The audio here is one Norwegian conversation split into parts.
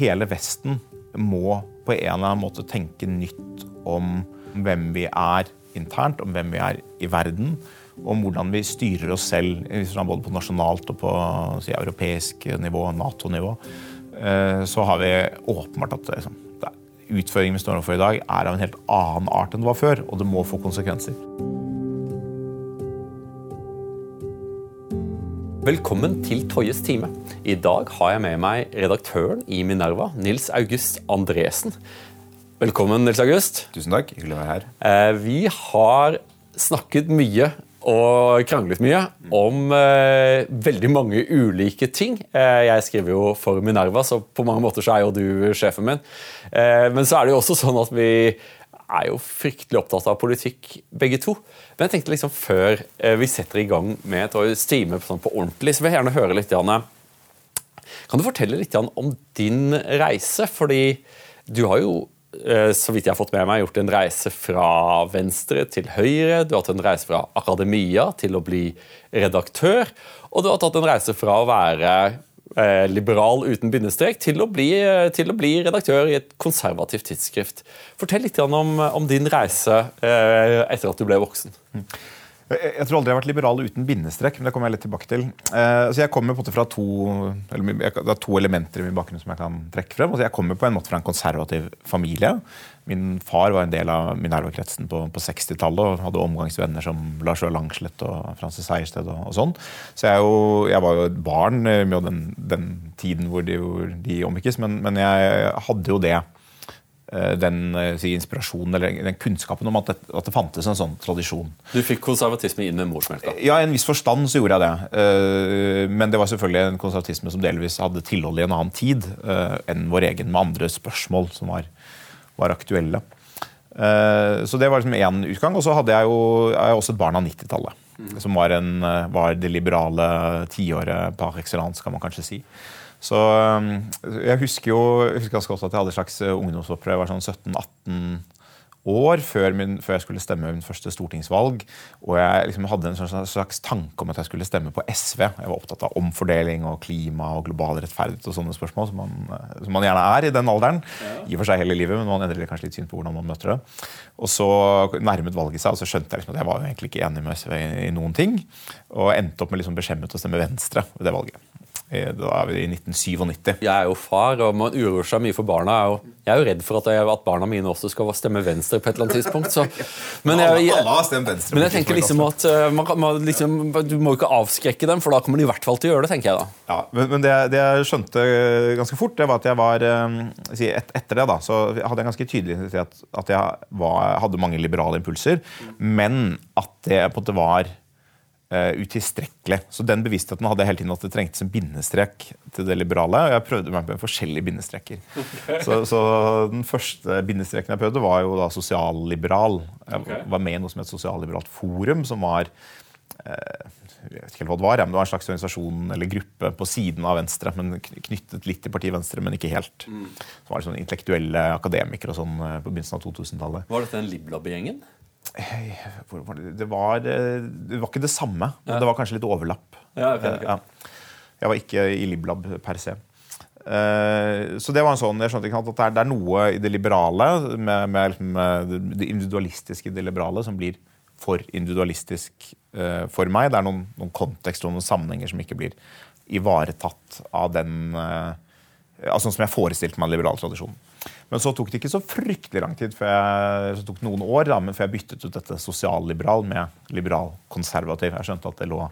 hele Vesten må på en eller annen måte tenke nytt om hvem vi er internt, om hvem vi er i verden, om hvordan vi styrer oss selv både på nasjonalt og på si, europeisk nivå, Nato-nivå. Eh, så har vi åpenbart at liksom, utfordringen vi står overfor i dag, er av en helt annen art enn det var før, og det må få konsekvenser. Velkommen til Toyes time. I dag har jeg med meg redaktøren i Minerva, Nils August Andresen. Velkommen, Nils August. Tusen takk. Hyggelig å være her. Eh, vi har snakket mye og kranglet mye om eh, veldig mange ulike ting. Eh, jeg skriver jo for Minerva, så på mange måter så er jo du sjefen min. Eh, men så er det jo også sånn at vi er jo fryktelig opptatt av politikk, begge to. Men jeg tenkte liksom før eh, vi setter i gang med å streame sånn på ordentlig, så vil jeg gjerne høre litt Janne. Kan du fortelle litt om din reise? Fordi du har jo Eh, så vidt jeg har fått med meg, gjort en reise fra venstre til høyre. Du har tatt en reise fra akademia til å bli redaktør. Og du har tatt en reise fra å være eh, liberal uten bindestrek til å, bli, eh, til å bli redaktør i et konservativt tidsskrift. Fortell litt om, om din reise etter at du ble voksen. Mm. Jeg tror aldri jeg har vært liberal uten bindestrek, men det kommer jeg litt tilbake til. Eh, så Jeg kommer på en måte fra to, det er to elementer i min bakgrunn som jeg kan trekke frem. Altså jeg kommer på en måte fra en konservativ familie. Min far var en del av Minerva-kretsen på, på 60-tallet og hadde omgangsvenner som Lars Øe Langslett og Francis Sejersted og, og, sånn. Så jeg, jo, jeg, var jo et barn med den, den tiden hvor de, hvor de omgikkes, men, men jeg hadde jo det Eh, den eh, si, inspirasjonen eller den kunnskapen om at det, at det, fantes en sånn tradisjon. Du fikk konservatisme inn med morsmelka? Ja, i en viss forstand så gjorde jeg det. Eh, men det var selvfølgelig en konservatisme som delvis hadde tilhold i en annen tid enn vår egen, med andre spørsmål som var, var aktuelle. Så det var liksom én utgang. Og så hadde jeg jo jeg også et barn av 90-tallet. Mm. Som var, en, var det liberale tiåret par excellence, kan man kanskje si. Så um, jeg husker jo jeg husker ganske godt at jeg hadde et slags ungdomsopprør. Jeg var sånn 17-18 år før, min, før, jeg skulle stemme min første stortingsvalg. Og jeg liksom hadde en slags tanke om at jeg skulle stemme på SV. Jeg var opptatt av omfordeling og klima og global rettferdighet og sånne spørsmål som man, som man gjerne er i den alderen. Ja. I og for seg hele livet, men man endrer kanskje litt syn på hvordan man møter det. Og så nærmet valget seg, og så skjønte jeg liksom at jeg var egentlig ikke enig med SV i, i noen ting. Og endte opp med liksom beskjemmet å stemme Venstre ved det valget. Da er vi i 1997. Jeg er jo far, og man uroer seg mye for barna. Jeg er jo redd for at, jeg, at barna mine også skal stemme Venstre på et eller annet tidspunkt. Så. Men, jeg, jeg, men jeg tenker liksom at uh, man, man, liksom, Du må ikke avskrekke dem, for da kommer de i hvert fall til å gjøre det. tenker jeg da. Ja, Men, men det, det, jeg skjønte ganske fort, det var at jeg var et, Etter det da, så hadde jeg ganske tydelig at, at jeg var, hadde mange liberale impulser, men at det på en måte var uh, utilstrekkelig. Så den bevisstheten hadde jeg hele tiden at det trengtes en bindestrek til det liberale. Og jeg prøvde meg med forskjellige bindestreker. Okay. Så, så, den første bindestreken jeg prøvde, var jo da sosialliberal. Jeg okay. var med i noe som het Sosialliberalt forum, som var uh, jeg vet ikke hva Det var, men det var en slags organisasjon eller gruppe på siden av Venstre, men knyttet litt til partiet Venstre, men ikke helt. Mm. Så var det sånn intellektuelle akademikere og sånn eh, på begynnelsen av 2000-tallet. Var dette en Liblab-gjengen? Det var, eh, det var ikke det samme, ja. det var kanskje litt overlapp. Ja, okay, okay. Jeg var ikke i Liblab per se. Eh, så det var en sånn, jeg skjønte ikke at det er, noe i det liberale, med, med, med, det individualistiske i det liberale, som blir for individualistisk for meg. Det er noen, noen kontekster og noen sammenhenger som ikke blir ivaretatt av den altså som jeg forestilte meg liberal tradisjon. Men så tok det ikke så fryktelig lang tid jeg, så tok noen år da, men før jeg byttet ut dette sosialliberal med liberal-konservativ. Jeg skjønte at det lå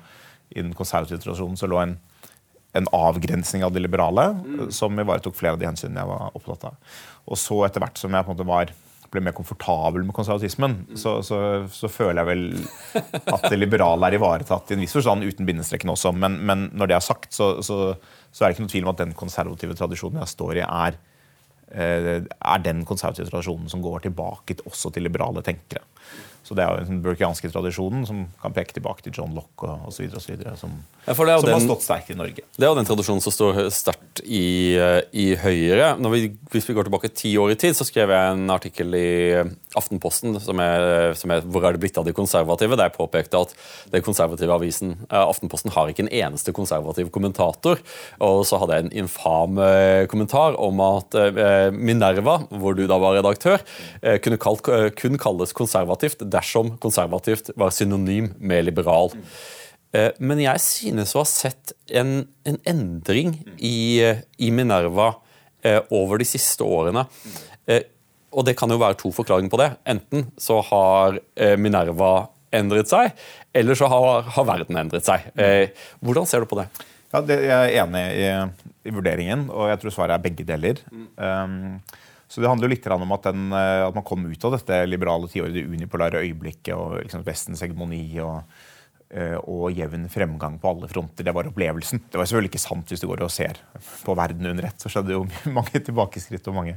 i den konservative tradisjonen så lå en, en avgrensning av det liberale mm. som ivaretok flere av de hensynene jeg var opptatt av. Og så etter hvert som jeg på en måte var ble mer komfortabel med konservatismen, mm. så, så, så, føler jeg vel at det liberale er ivaretatt i en viss forstand uten bindestreken også. Men, men når det er sagt, så, så, er det ikke noe tvil om at den konservative tradisjonen jeg står i, er er den konservative tradisjonen som går tilbake også til liberale tenkere. Så det er jo den burkianske tradisjonen som kan peke tilbake til John Locke og osv. Som, ja, som den, har stått sterkt i Norge. Det er jo den tradisjonen som står sterkt i, i Høyre. Vi, hvis vi går tilbake ti år i tid, så skrev jeg en artikkel i Aftenposten som er, som er 'Hvor er det blitt av de konservative?' der jeg påpekte at den konservative avisen eh, Aftenposten har ikke en eneste konservativ kommentator. Og så hadde jeg en infam eh, kommentar om at eh, Minerva, hvor du da var redaktør, kunne kalt, kun kalles konservativt dersom konservativt var synonym med liberal. Eh, men jeg synes å ha sett en, en endring i, i, Minerva eh, over de siste årene. Eh, og det kan jo være to forklaringer på det. Enten så har Minerva endret seg, eller så har, har verden endret seg. Hvordan ser du på det? Ja, det, Jeg er enig i, i, vurderingen, og jeg tror svaret er begge deler. Um, så Det handler jo litt om at, den, eh, at man kom ut av dette liberale tiåret, det unipolare øyeblikket og liksom Vestens hegemoni og, eh, og, jevn fremgang på alle fronter. Det var opplevelsen. Det var selvfølgelig ikke sant hvis du går og ser på verden under ett. Så skjedde jo mange tilbakeskritt og mange,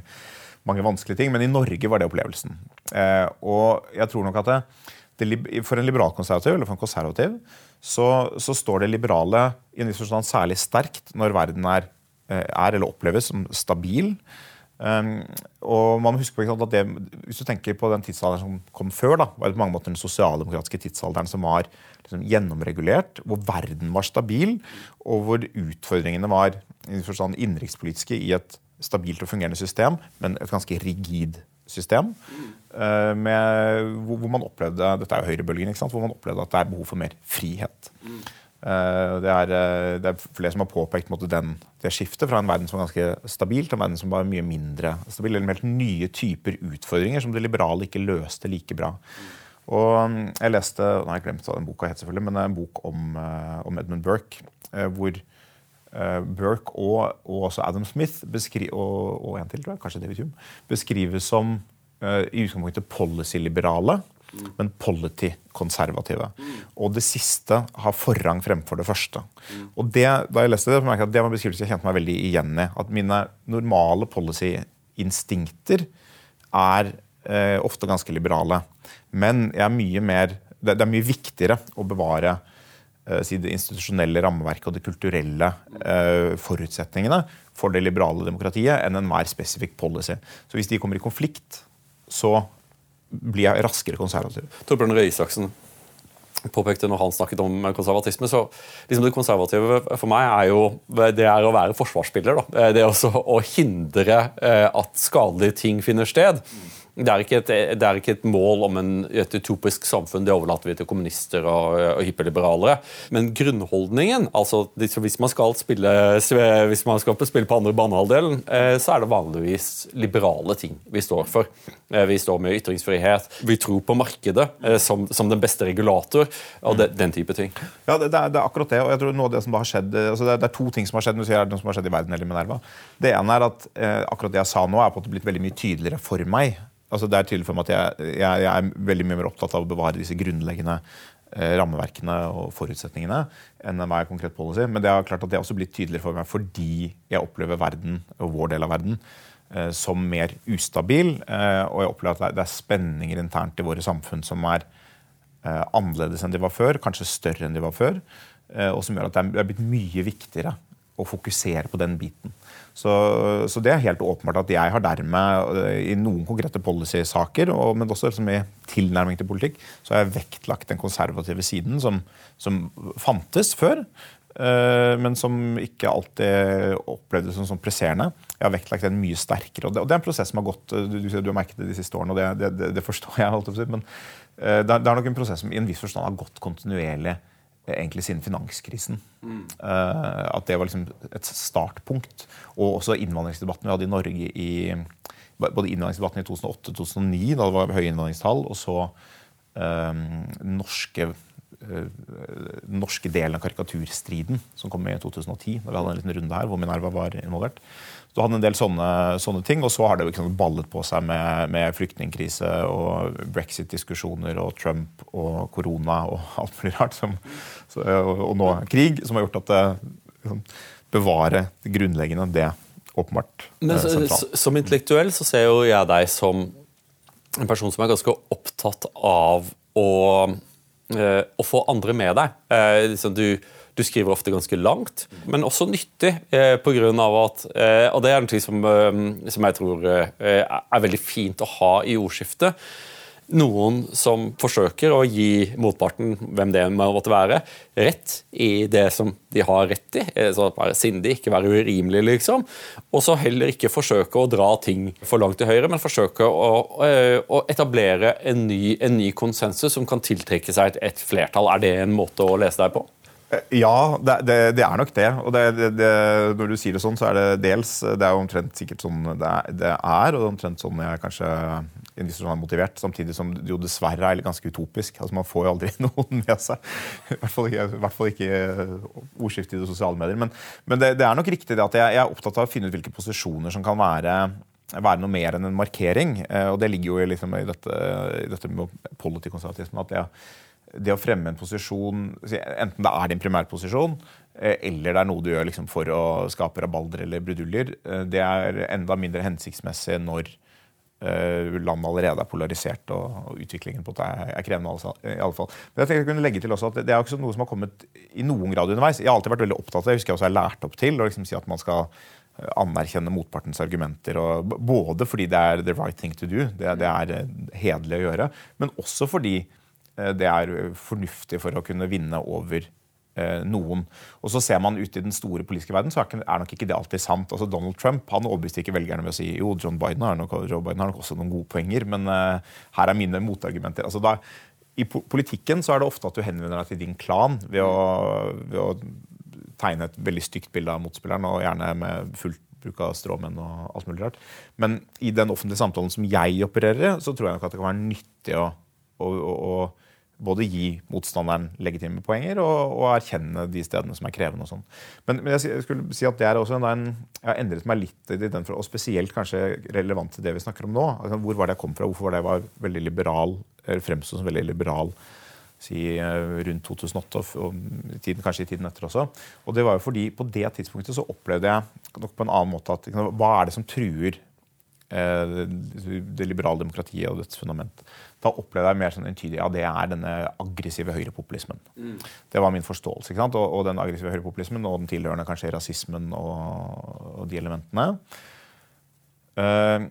mange, vanskelige ting. Men i Norge var det opplevelsen. Eh, og jeg tror nok at det, det, for en liberalkonservativ eller for en konservativ så, så står det liberale i en viss forstand særlig sterkt når verden er, er eller oppleves som stabil. Um, og man må huske på at det, Hvis du tenker på den tidsalderen som kom før, da, var det på mange måter den sosialdemokratiske tidsalderen som var liksom, gjennomregulert, hvor verden var stabil, og hvor utfordringene var forstand innenrikspolitiske i et stabilt og fungerende system, men et ganske rigid system. Uh, med, hvor, hvor, man opplevde dette er jo høyrebølgen, hvor man opplevde at det er behov for mer frihet. Eh, det er, eh, det er, flere som har påpekt måte, den, det skiftet fra en verden som var ganske stabil, til en verden som var mye mindre stabil. Eller helt nye typer utfordringer som det liberale ikke løste like bra. Og mm, jeg leste har jeg glemt hva den boka het, selvfølgelig, men en bok om, eh, om Edmund Burke. hvor Burke og, og, også Adam Smith og, og, en til, tror jeg, kanskje David Hume, beskrives som i utgangspunktet policy-liberale men polity-konservative. Og det siste har forrang fremfor det første. Og det, Da jeg leste det, jeg at det var en beskrivelse jeg kjente meg veldig igjen i. At mine normale policy-instinkter er eh, ofte ganske liberale. Men jeg er mye mer, det, det er mye viktigere å bevare eh, det institusjonelle rammeverket og de kulturelle eh, forutsetningene for det liberale demokratiet enn enhver spesifikk policy. Så hvis de kommer i konflikt, så blir jeg raskere konservativ. Torbjørn Røe Isaksen påpekte når han snakket om konservatisme, så liksom det konservative for meg er jo det er å være forsvarsspiller. Da. Det er også å hindre eh, at skadelige ting finner sted. Det er, et, det er, ikke et, mål om en, et utopisk samfunn, det overlater vi til kommunister og, og hyperliberalere. Men grunnholdningen altså Hvis man skal spille, hvis man skal spille på andre banehalvdelen, eh, så er det vanligvis liberale ting vi står for. Eh, vi står med ytringsfrihet. Vi tror på markedet eh, som, som den beste regulator, og det, den type ting. Ja, det, det, er, det, er, akkurat det. og jeg tror noe av Det som har skjedd, altså det, er to ting som har skjedd, sier som har skjedd i verden eller Minerva. Det ene er at akkurat det jeg sa nå, er på en måte blitt veldig mye tydeligere for meg. Altså det er tydelig for meg at jeg, jeg, jeg, er veldig mye mer opptatt av å bevare disse grunnleggende eh, rammeverkene og forutsetningene enn hva er konkret policy. Men det er klart at det er også blitt tydeligere for meg fordi jeg opplever verden, og vår del av verden eh, som mer ustabil. Eh, og jeg opplever at det er spenninger internt i våre samfunn som er eh, annerledes enn de var før, kanskje større enn de var før. Eh, og som gjør at det er blitt mye viktigere å fokusere på den biten. Så, så, det er helt åpenbart at jeg har dermed, eh, i noen konkrete policy-saker, men også liksom i tilnærming til politikk, så har jeg vektlagt den konservative siden som, som fantes før. Uh, men som ikke alltid opplevdes som, som presserende. Jeg har vektlagt den mye sterkere. Og det, og det er en prosess som har gått du, du, du har merket det de siste årene, og det, det, det forstår jeg. Men uh, det er nok en prosess som i en viss forstand har gått kontinuerlig egentlig siden finanskrisen. Mm. Uh, at det var liksom et startpunkt. Og også innvandringsdebatten vi hadde i Norge i både innvandringsdebatten i 2008-2009, da det var høye innvandringstall, og så um, norske uh, norske delen av karikaturstriden som kom i 2010. da vi hadde en liten runde her, hvor Minerva var involvert. Du hadde en del sånne, sånne, ting, og så har det liksom ballet på seg med, med flyktningkrise og brexit-diskusjoner og Trump og korona og alt mulig rart. Som, og, nå krig, som har gjort at det liksom, bevare det grunnleggende, det åpenbart Men så, Som intellektuell så ser jo jeg deg som en person som er ganske opptatt av å, eh, å få andre med deg. Eh, liksom du, du, skriver ofte ganske langt, men også nyttig. Eh, av at, eh, og det er noe som, eh, som jeg tror eh, er veldig fint å ha i ordskiftet noen som forsøker å gi motparten, hvem det måtte være, rett i det som de har rett i. Eh, så Være sindig, ikke være urimelig, liksom. Og så heller ikke forsøke å dra ting for langt til høyre, men forsøke å, å etablere en ny, en ny, konsensus som kan tiltrekke seg et, et flertall. Er det en måte å lese deg på? Eh, ja, det, det, det, er nok det. Og det, når du sier det sånn, så er det dels Det er jo omtrent sikkert sånn det er, det er og omtrent sånn jeg kanskje en viss er motivert, samtidig som det jo dessverre er ganske utopisk. Altså Man får jo aldri noen med seg. I hvert fall ikke, hvert fall ikke ordskiftet i de sosiale medier. Men, men det, er nok riktig det at jeg, jeg, er opptatt av å finne ut hvilke posisjoner som kan være, være noe mer enn en markering. Eh, og det ligger jo liksom i dette, i dette med politikonservatisme. at jeg, det å fremme en posisjon, enten det er din primærposisjon, eh, eller det er noe du gjør liksom for å skape rabalder eller bruduljer, det er enda mindre hensiktsmessig når Eh, landet allerede er polarisert, og, utviklingen på det er krevende. I alle fall. Men jeg tenkte jeg kunne legge til også at Det er også noe som har kommet i noen grad underveis. Jeg har alltid vært veldig opptatt av det. Jeg husker jeg også har lært opp til å liksom si at man skal eh, anerkjenne motpartens argumenter. Både fordi det er the right thing to do, det, det er eh, hederlig å gjøre, men også fordi det er fornuftig for å kunne vinne over Eh, noen. Og så ser man ut i den store politiske verden, så er nok ikke det alltid sant. Altså Donald Trump han overbeviste ikke velgerne ved å si jo, John Biden har nok, Biden har nok også noen gode poenger, men her er mine motargumenter. Altså da, I politikken så er det ofte at du henvender deg til din klan ved å, ved å tegne et veldig stygt bilde av motspilleren, og gjerne med fullt bruk av stråmenn og alt mulig rart. Men i den offentlige samtalen som jeg opererer i, så tror jeg nok at det kan være nyttig å, å både gi motstanderen legitime poenger og, og, erkjenne de stedene som er krevende. og sånn. Men, men, jeg skulle si at det er også en, jeg har endret meg litt i den, og spesielt kanskje relevant til det vi snakker om nå. Altså, hvor var det jeg kom fra? Hvorfor var det jeg var veldig liberal, fremsto som veldig liberal si, eh, rundt 2008 og, og tiden, kanskje i tiden etter også. Og det var jo fordi På det tidspunktet så opplevde jeg nok på en annen måte at hva er det som truer eh, det liberale demokratiet og dets fundament da opplevde jeg mer sånn entydig ja, det er denne aggressive høyrepopulismen. Mm. Det var min forståelse. ikke sant? Og, og, den aggressive høyrepopulismen og den tilhørende kanskje rasismen og, og de elementene. Uh,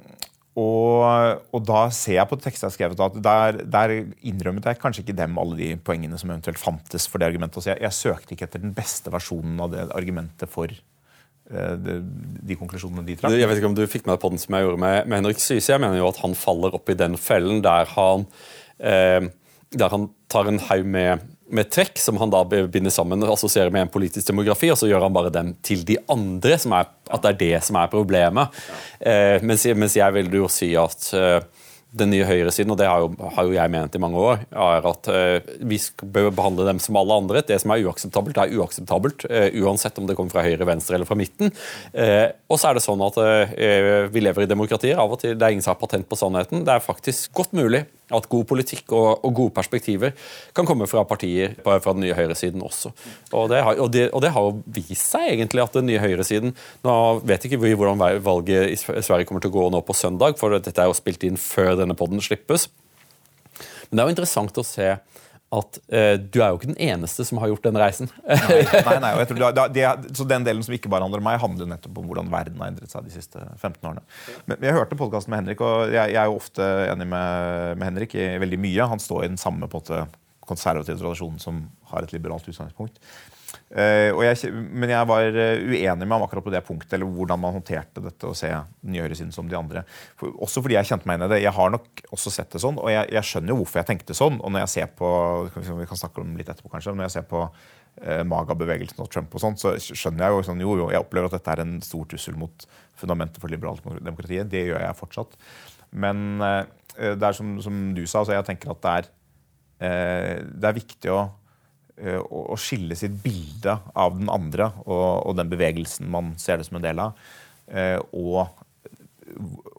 og, og, da ser jeg på tekster jeg har skrevet at der, der, innrømmet jeg kanskje ikke dem alle de poengene som eventuelt fantes for det argumentet. Så jeg, jeg søkte ikke etter den beste versjonen av det argumentet for de, de, konklusjonene de trakk. Jeg vet ikke om du fikk med deg på den som jeg gjorde med, med Henrik Syse. Jeg mener jo at han faller opp i den fellen der han, eh, der han tar en haug med, med, trekk som han da binder sammen og assosierer med en politisk demografi, og så gjør han bare dem til de andre, er, at det er det som er problemet. Eh, mens, mens, jeg vil jo si at eh, den nye høyresiden, og det har jo, har jo, jeg ment i mange år, er at uh, vi bør behandle dem som alle andre. Det som er uakseptabelt, er uakseptabelt. Uh, uansett om det kommer fra høyre, venstre eller fra midten. Uh, og så er det sånn at vi lever i demokratier. Av og til det er ingen som har patent på sannheten. Det er faktisk godt mulig at god politikk og, og, gode perspektiver kan komme fra partier fra den nye høyresiden også. Og det, har, og, det, og det, har, vist seg egentlig at den nye høyresiden Nå vet ikke vi hvordan valget i Sverige kommer til å gå nå på søndag, for dette er jo spilt inn før denne poden slippes. Men det er jo interessant å se at uh, du er jo ikke den eneste som har gjort den reisen. nei, nei, nei jeg tror det, det, så Den delen som ikke bare handler om meg, handler nettopp om hvordan verden har endret seg de siste 15 årene. Men Jeg hørte podkasten med Henrik, og jeg, jeg, er jo ofte enig med, med, Henrik i veldig mye. Han står i den samme på en konservative tradisjonen som har et liberalt utgangspunkt. Uh, jeg, men jeg var eh, uenig med ham akkurat på det punktet, eller hvordan man håndterte dette å se den nye høyresiden som de andre. For, også fordi jeg kjente meg inn i det. Jeg har nok også sett det sånn, og jeg, jeg, skjønner jo hvorfor jeg tenkte sånn. Og når jeg ser på vi kan snakke om litt etterpå kanskje, når jeg ser på uh, Maga-bevegelsen og Trump, og sånt, så skjønner jeg jo sånn, jo, jo, jeg opplever at dette er en stor trussel mot fundamentet for liberalt demokrati. Det gjør jeg fortsatt. Men uh, det er som, som du sa, altså jeg tenker at det er, det er viktig å Eh, å skille sitt bilde av den andre og, og, den bevegelsen man ser det som en del av, eh, og,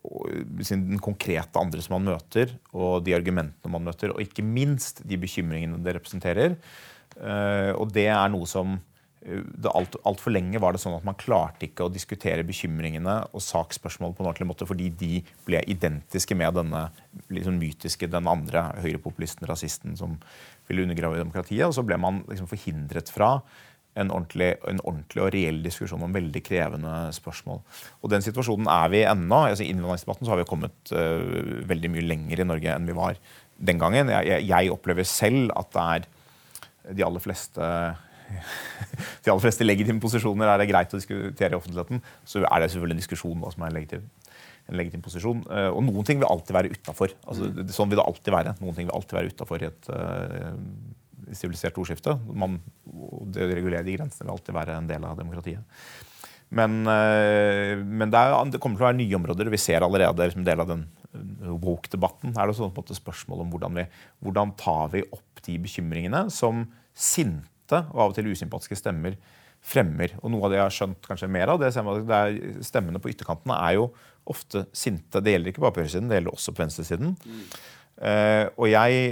og den konkrete andre som man møter, og de argumentene man møter, og ikke minst de bekymringene det representerer. Eh, og det er noe som det alt, Altfor lenge var det sånn at man klarte ikke å diskutere bekymringene og saksspørsmål på en ordentlig måte fordi de ble identiske med denne liksom mytiske, den andre høyrepopulisten, rasisten, som ville undergrave demokratiet. Og så ble man liksom forhindret fra en ordentlig, en ordentlig, og reell diskusjon om veldig krevende spørsmål. Og Den situasjonen er vi ennå. Altså, I innvandringsdebatten så har vi kommet uh, veldig mye lenger i Norge enn vi var den gangen. Jeg, jeg, jeg opplever selv at det er de aller fleste de aller fleste legitime posisjoner er det greit å diskutere i offentligheten. Så er det selvfølgelig en diskusjon hva som er legitim, en legitim posisjon. Uh, og noen ting vil alltid være utafor. Altså, sånn vil det alltid være. Noen ting vil alltid være utafor i et uh, sivilisert ordskifte. Man, det å regulere de grensene vil alltid være en del av demokratiet. Men, uh, men det, er, det, kommer til å være nye områder. Vi ser allerede som del av den woke-debatten er det sånn på en måte spørsmål om hvordan vi hvordan tar vi opp de bekymringene som sinte og av og til usympatiske stemmer fremmer. Og Noe av det jeg har skjønt kanskje mer av, det, er stemmene på ytterkantene er jo ofte sinte. Det gjelder ikke bare på høyresiden, det gjelder også på venstresiden. Mm. Uh, og jeg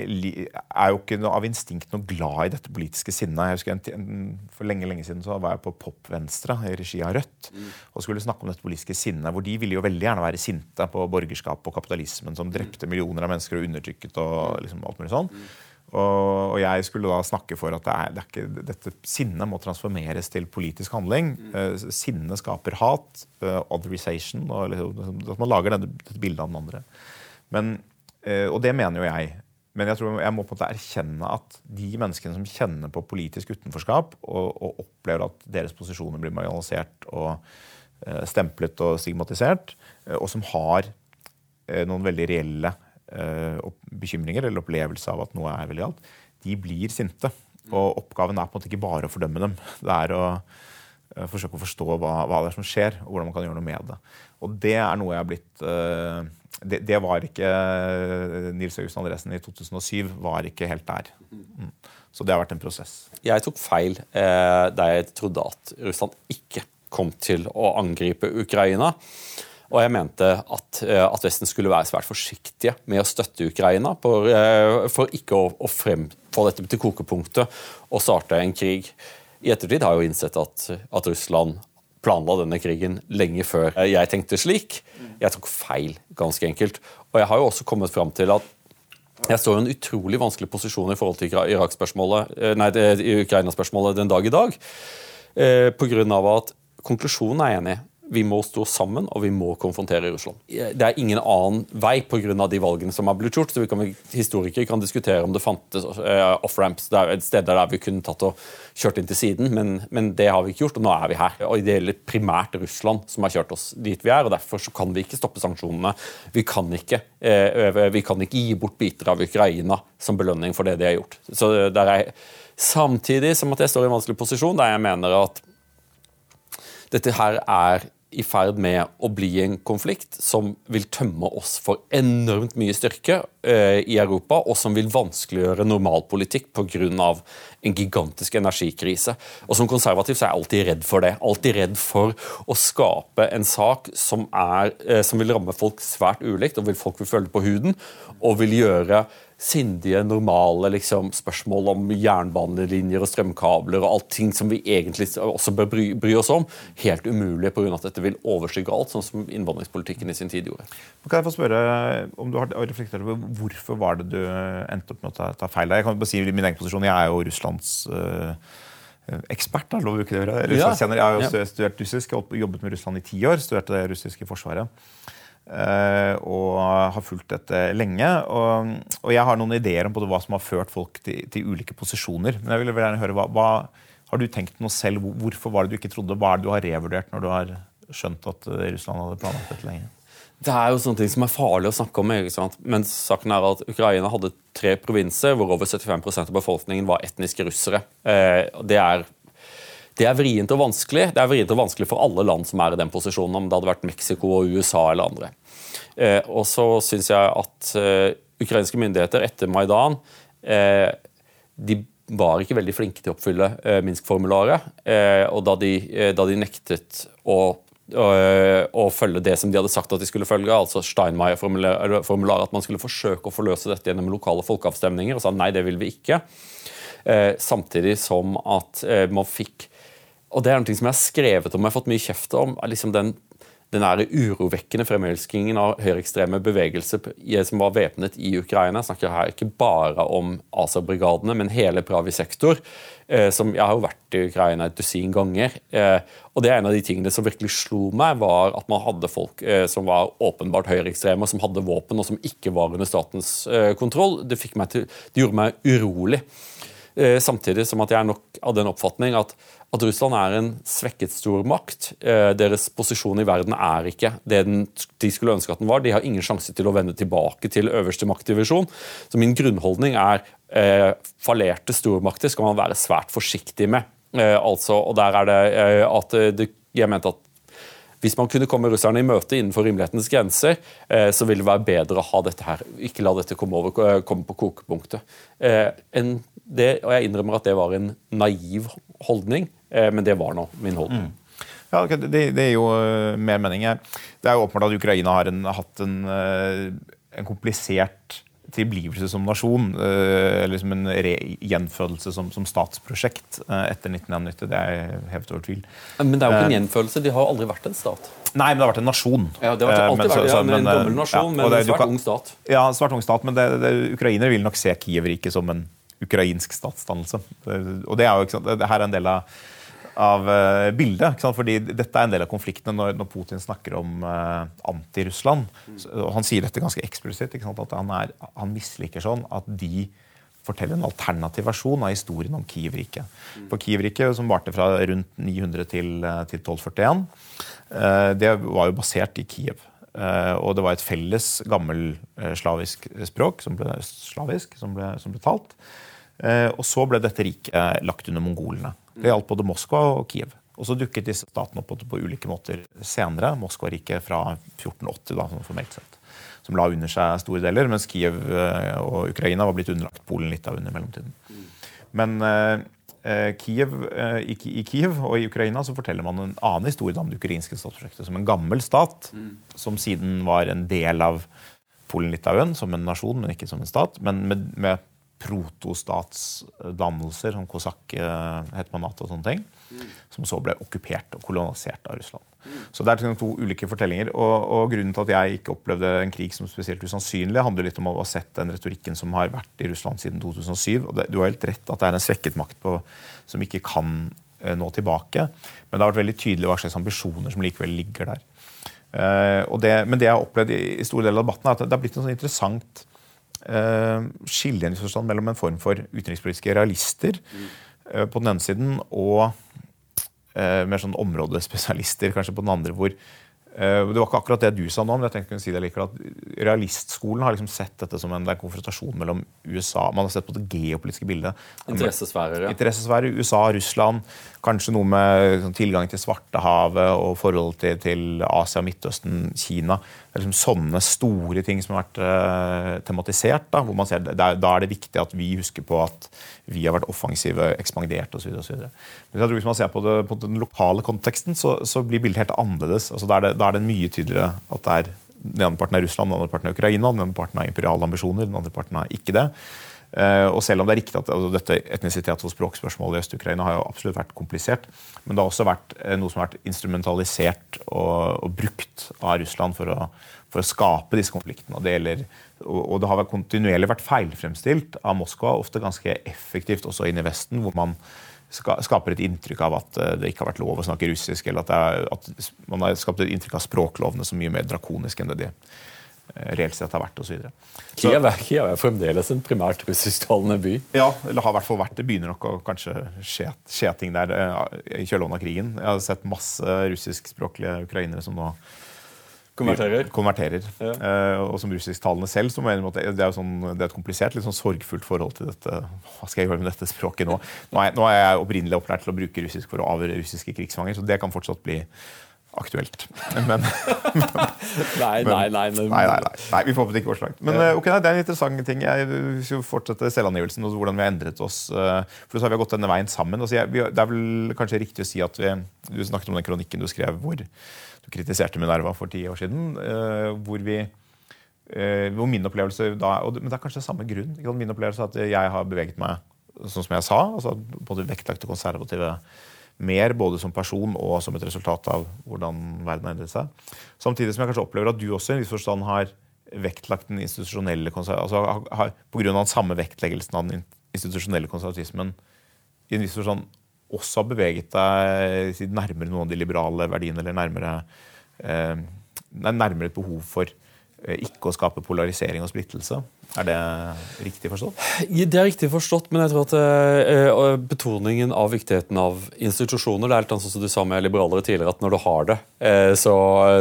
er jo ikke noe, av instinkt noe glad i dette politiske sinnet. Jeg husker en, en, For lenge lenge siden så var jeg på Pop Venstre i regi av Rødt mm. og skulle snakke om dette politiske sinnet. hvor De ville jo veldig gjerne være sinte på borgerskap og kapitalismen som drepte millioner av mennesker og undertrykket. og liksom alt mulig sånn. Mm. Og, jeg skulle da snakke for at det er, det er ikke, dette sinnet må transformeres til politisk handling. Mm. Uh, sinnet skaper hat, uh, otherization, og liksom, at man lager dette, dette bildet av den andre. Men, uh, og det mener jo jeg. Men jeg tror jeg må på en måte erkjenne at de menneskene som kjenner på politisk utenforskap, og, og opplever at deres posisjoner blir marginalisert og stemplet og stigmatisert, og som har noen veldig reelle Eh, bekymringer eller opplevelse av at noe er veldig galt, de blir sinte. Og oppgaven er på en måte ikke bare å fordømme dem. Det er å uh, forsøke å forstå hva, hva, det er som skjer, og hvordan man kan gjøre noe med det. Og det er noe jeg har blitt uh, det, det, var ikke Nils August Andresen i 2007 var ikke helt der. Mm. Så det har vært en prosess. Jeg tok feil eh, da jeg trodde at Russland ikke kom til å angripe Ukraina. Og jeg mente at, eh, at, Vesten skulle være svært forsiktige med å støtte Ukraina for, eh, for ikke å, å frem, få dette til kokepunktet og starte en krig. I ettertid har jeg jo innsett at, at Russland planla denne krigen lenge før jeg tenkte slik. Jeg tok feil, ganske enkelt. Og jeg har jo også kommet fram til at jeg står i en utrolig vanskelig posisjon i forhold til eh, Ukraina-spørsmålet den dag i dag. Eh, Pga. at konklusjonen er enig vi må stå sammen, og vi må konfrontere Russland. Det er ingen annen vei pga. de valgene som har blitt gjort. så vi kan, Historikere kan diskutere om det fantes uh, off-ramps, steder der vi kunne tatt og kjørt inn til siden, men, men, det har vi ikke gjort, og nå er vi her. Og Det gjelder primært Russland som har kjørt oss dit vi er, og derfor kan vi ikke stoppe sanksjonene. Vi kan ikke, uh, vi kan ikke gi bort biter av Ukraina som belønning for det de har gjort. Så der er, Samtidig som at jeg står i en vanskelig posisjon der jeg mener at dette her er i ferd med å bli en konflikt som vil tømme oss for enormt mye styrke eh, i Europa, og som vil vanskeliggjøre normalpolitikk pga. en gigantisk energikrise. Og Som konservativ så er jeg alltid redd for det. Alltid redd for å skape en sak som, er, eh, som vil ramme folk svært ulikt, og vil folk vil føle på huden, og vil gjøre sindige, normale liksom, spørsmål om jernbanelinjer og strømkabler og allting som vi egentlig også bør bry, bry oss om, helt umulig pga. at dette vil overskygge alt, sånn som innvandringspolitikken i sin tid gjorde. Kan jeg få spørre om du har reflektert over Hvorfor var det du endte opp med å ta, ta feil der? Jeg kan bare si min egen posisjon, jeg er jo Russlands øh, ekspert. da, lov ikke det. Ja. Jeg har jo studert russisk, jeg har jobbet med Russland i ti år. Studerte det russiske forsvaret. Eh, og har fulgt dette lenge. Og, og, jeg har noen ideer om hva som har ført folk til, til ulike posisjoner. Men jeg vil gjerne høre, hva, hva, Har du tenkt noe selv? Hvorfor var det du ikke trodde? Hva er det du har revurdert når du har skjønt at eh, Russland hadde planlagt dette lenge? Det er jo sånne ting som er farlig å snakke om. ikke sant? Men saken er at Ukraina hadde tre provinser hvor over 75% av befolkningen var etniske russere. Eh, det er det er vrient og vanskelig. Det er vrient og vanskelig for alle land som er i den posisjonen, om det hadde vært Mexico og USA eller andre. Eh, og så syns jeg at eh, ukrainske myndigheter etter Maidan eh, de var ikke veldig flinke til å oppfylle Minsk-formularet. og da de, da de, nektet å, å, følge det som de hadde sagt at de skulle følge, altså Steinmeier-formularet, at man skulle forsøke å forløse dette gjennom lokale folkeavstemninger, og sa nei, det vil vi ikke. samtidig som at man fikk og det er noe som jeg har skrevet om, jeg har fått mye kjeft om. liksom den den er urovekkende fremelskingen av høyreekstreme bevegelser som var væpnet i Ukraina. Jeg snakker her ikke bare om ASA-brigadene, men hele Pravi sektor. Eh, som Jeg har jo vært i Ukraina et dusin ganger. Eh, og det er En av de tingene som virkelig slo meg, var at man hadde folk eh, som var åpenbart høyreekstreme, som hadde våpen og som ikke var under statens kontroll. Det, til, det gjorde meg urolig. Samtidig som at jeg nok av den oppfatning at at Russland er en svekket stormakt. Eh, deres posisjon i verden er ikke det den, de skulle ønske at den var. De har ingen sjanse til å vende tilbake til øverste maktdivisjon. Så min grunnholdning er eh, fallerte stormakter skal man være svært forsiktig med. Eh, altså, og der er det eh, at det, jeg mente at hvis man kunne komme russerne i møte innenfor rimelighetens grenser, eh, så ville det være bedre å ha dette her, ikke la dette komme, over, komme på kokepunktet. Eh, det, og jeg innrømmer at det var en naiv holdning. Eh, men det var nå min holdning. Mm. Ja, det, det, er jo mer mening her. Det er jo åpenbart at Ukraina har en, hatt en, en, komplisert tilblivelse som nasjon. Uh, eller som en gjenfødelse som, som statsprosjekt etter 1991. Det er hevet over tvil. Men det er jo ikke en gjenfødelse. De har aldri vært en stat. Nei, men det har vært en nasjon. Ja, det har alltid men, vært ja, men, en dobbel nasjon, ja, men en svært ung stat. Ja, svært ung stat, men det, det, ukrainere vil nok se Kiev-riket som en ukrainsk statsdannelse. Og det er jo, ikke sant, det her er en del av av uh, bildet. Fordi dette er en del av konfliktene når, når Putin snakker om uh, anti-Russland. Han sier dette ganske eksplisitt. At han, er, han, misliker sånn at de forteller en alternativ versjon av historien om Kiev-riket. For Kiev-riket, som varte fra rundt 900 til, eh, til 1241, uh, det var jo basert i Kiev. og det var et felles gammelslavisk språk som ble, slavisk, som ble, som ble talt. Og så ble dette riket lagt under mongolene. Det gjaldt både Moskva og Kiev. Og så dukket disse statene opp på ulike måter senere. Moskva-riket fra 1480, da, sånn formelt sett, som la under seg store deler, mens Kiev eh, og Ukraina var blitt underlagt Polen litt av under mellomtiden. Men eh, eh, Kiev, eh, i, Kiev og i Ukraina så forteller man en annen historie om det ukrainske statsprosjektet som en gammel stat, som siden var en del av Polen-Litauen som en nasjon, men ikke som en stat, men med, med protostatsdannelser, som kosakk-hetmanat og sånne ting, som så ble okkupert og kolonisert av Russland. Så Det er to ulike fortellinger. Og, og, Grunnen til at jeg ikke opplevde en krig som spesielt usannsynlig, handler litt om å ha sett den retorikken som har vært i Russland siden 2007. og det, Du har helt rett at det er en svekket makt på, som ikke kan eh, nå tilbake. Men det har vært veldig tydelig hva slags ambisjoner som likevel ligger der. Uh, det, men det jeg har opplevd i, i store deler av debatten, er at det har blitt en sånn interessant uh, skille mellom en form for utenrikspolitiske realister mm. uh, på den ene siden og uh, mer sånn områdespesialister kanskje på den andre, hvor Eh, det var ikke akkurat det du sa nå, men jeg tenkte å si det likevel at realistskolen har liksom sett dette som en, konfrontasjon mellom USA Man har sett på det geopolitiske bildet. Interessesfærer, ja. Interessesfærer, USA, Russland. Kanskje noe med sånn, tilgang til Svartehavet og forhold til, til Asia, Midtøsten, Kina. Det er liksom sånne store ting som har vært uh, tematisert. Da, hvor man ser, da er det viktig at vi husker på at vi har vært offensive, ekspandert osv. Men jeg tror hvis man ser på, det, på den lokale konteksten, så, så, blir bildet helt annerledes. Altså, da, er det, da er det mye tydeligere at det er den ene parten er Russland, den andre parten er Ukraina, den ene parten har imperiale ambisjoner, den andre parten har ikke det. Uh, og selv om det er riktig at altså, dette etnisitet- og språkspørsmålet i Øst-Ukraina har jo absolutt vært komplisert, men det har også vært uh, noe som har vært instrumentalisert og, og brukt av Russland for å, for å, skape disse konfliktene. Og det, gjelder, og, og det har kontinuerlig vært feilfremstilt av Moskva, ofte ganske effektivt også inn i Vesten, hvor man skaper et inntrykk av at uh, det ikke har vært lov å snakke russisk, eller at, er, at man har skapt et inntrykk av språklovene som mye mer drakoniske enn det de Eh, reelt sett har vært osv. Kiev, Kiev er fremdeles en primært russisktalende by? Ja, eller har i hvert fall vært det. begynner nok å kanskje skje, skje ting der uh, i kjølvannet av krigen. Jeg har sett masse russiskspråklige ukrainere som nå konverterer. konverterer. Ja. Uh, og som russisktalende selv. Så mener det, er sånn, det er et komplisert, litt sånn sorgfullt forhold til dette. Hva skal jeg gjøre med dette språket nå? Nå er, nå er jeg opprinnelig opplært til å bruke russisk for å avhøre russiske krigsfanger, så det kan fortsatt bli aktuelt. Men, nei, nei, nei, nei, nei, nei, Vi får håpe det ikke forslag. Men eh, ok, Det er en interessant ting. Jeg skal fortsette selvangivelsen og hvordan vi har endret oss. Eh, for så har Vi gått denne veien sammen. Altså, jeg, det er vel kanskje riktig å si at vi, Du snakket om den kronikken du skrev hvor kritiserte Minerva for ti år siden. Eh, hvor vi hvor min opplevelse da, og, Men det er kanskje samme grunn. Min opplevelse er at jeg har beveget meg sånn som jeg sa. altså Både Vektlagt det konservative mer, både som person og som et resultat av hvordan verden har endret seg. Samtidig som jeg kanskje opplever at du også i en viss forstand har vektlagt den institusjonelle altså har, På grunn av den samme vektleggelsen av den institusjonelle konservatismen i en viss forstand også har beveget deg nærmere noen av de liberale verdiene, eller nærmere, eh, nærmere et behov for eh, ikke å skape polarisering og splittelse. Er det riktig forstått? Det er riktig forstått, men jeg tror at uh, betoningen av viktigheten av institusjoner det er litt sånn som du sa med liberalere tidligere, at når du har det, så,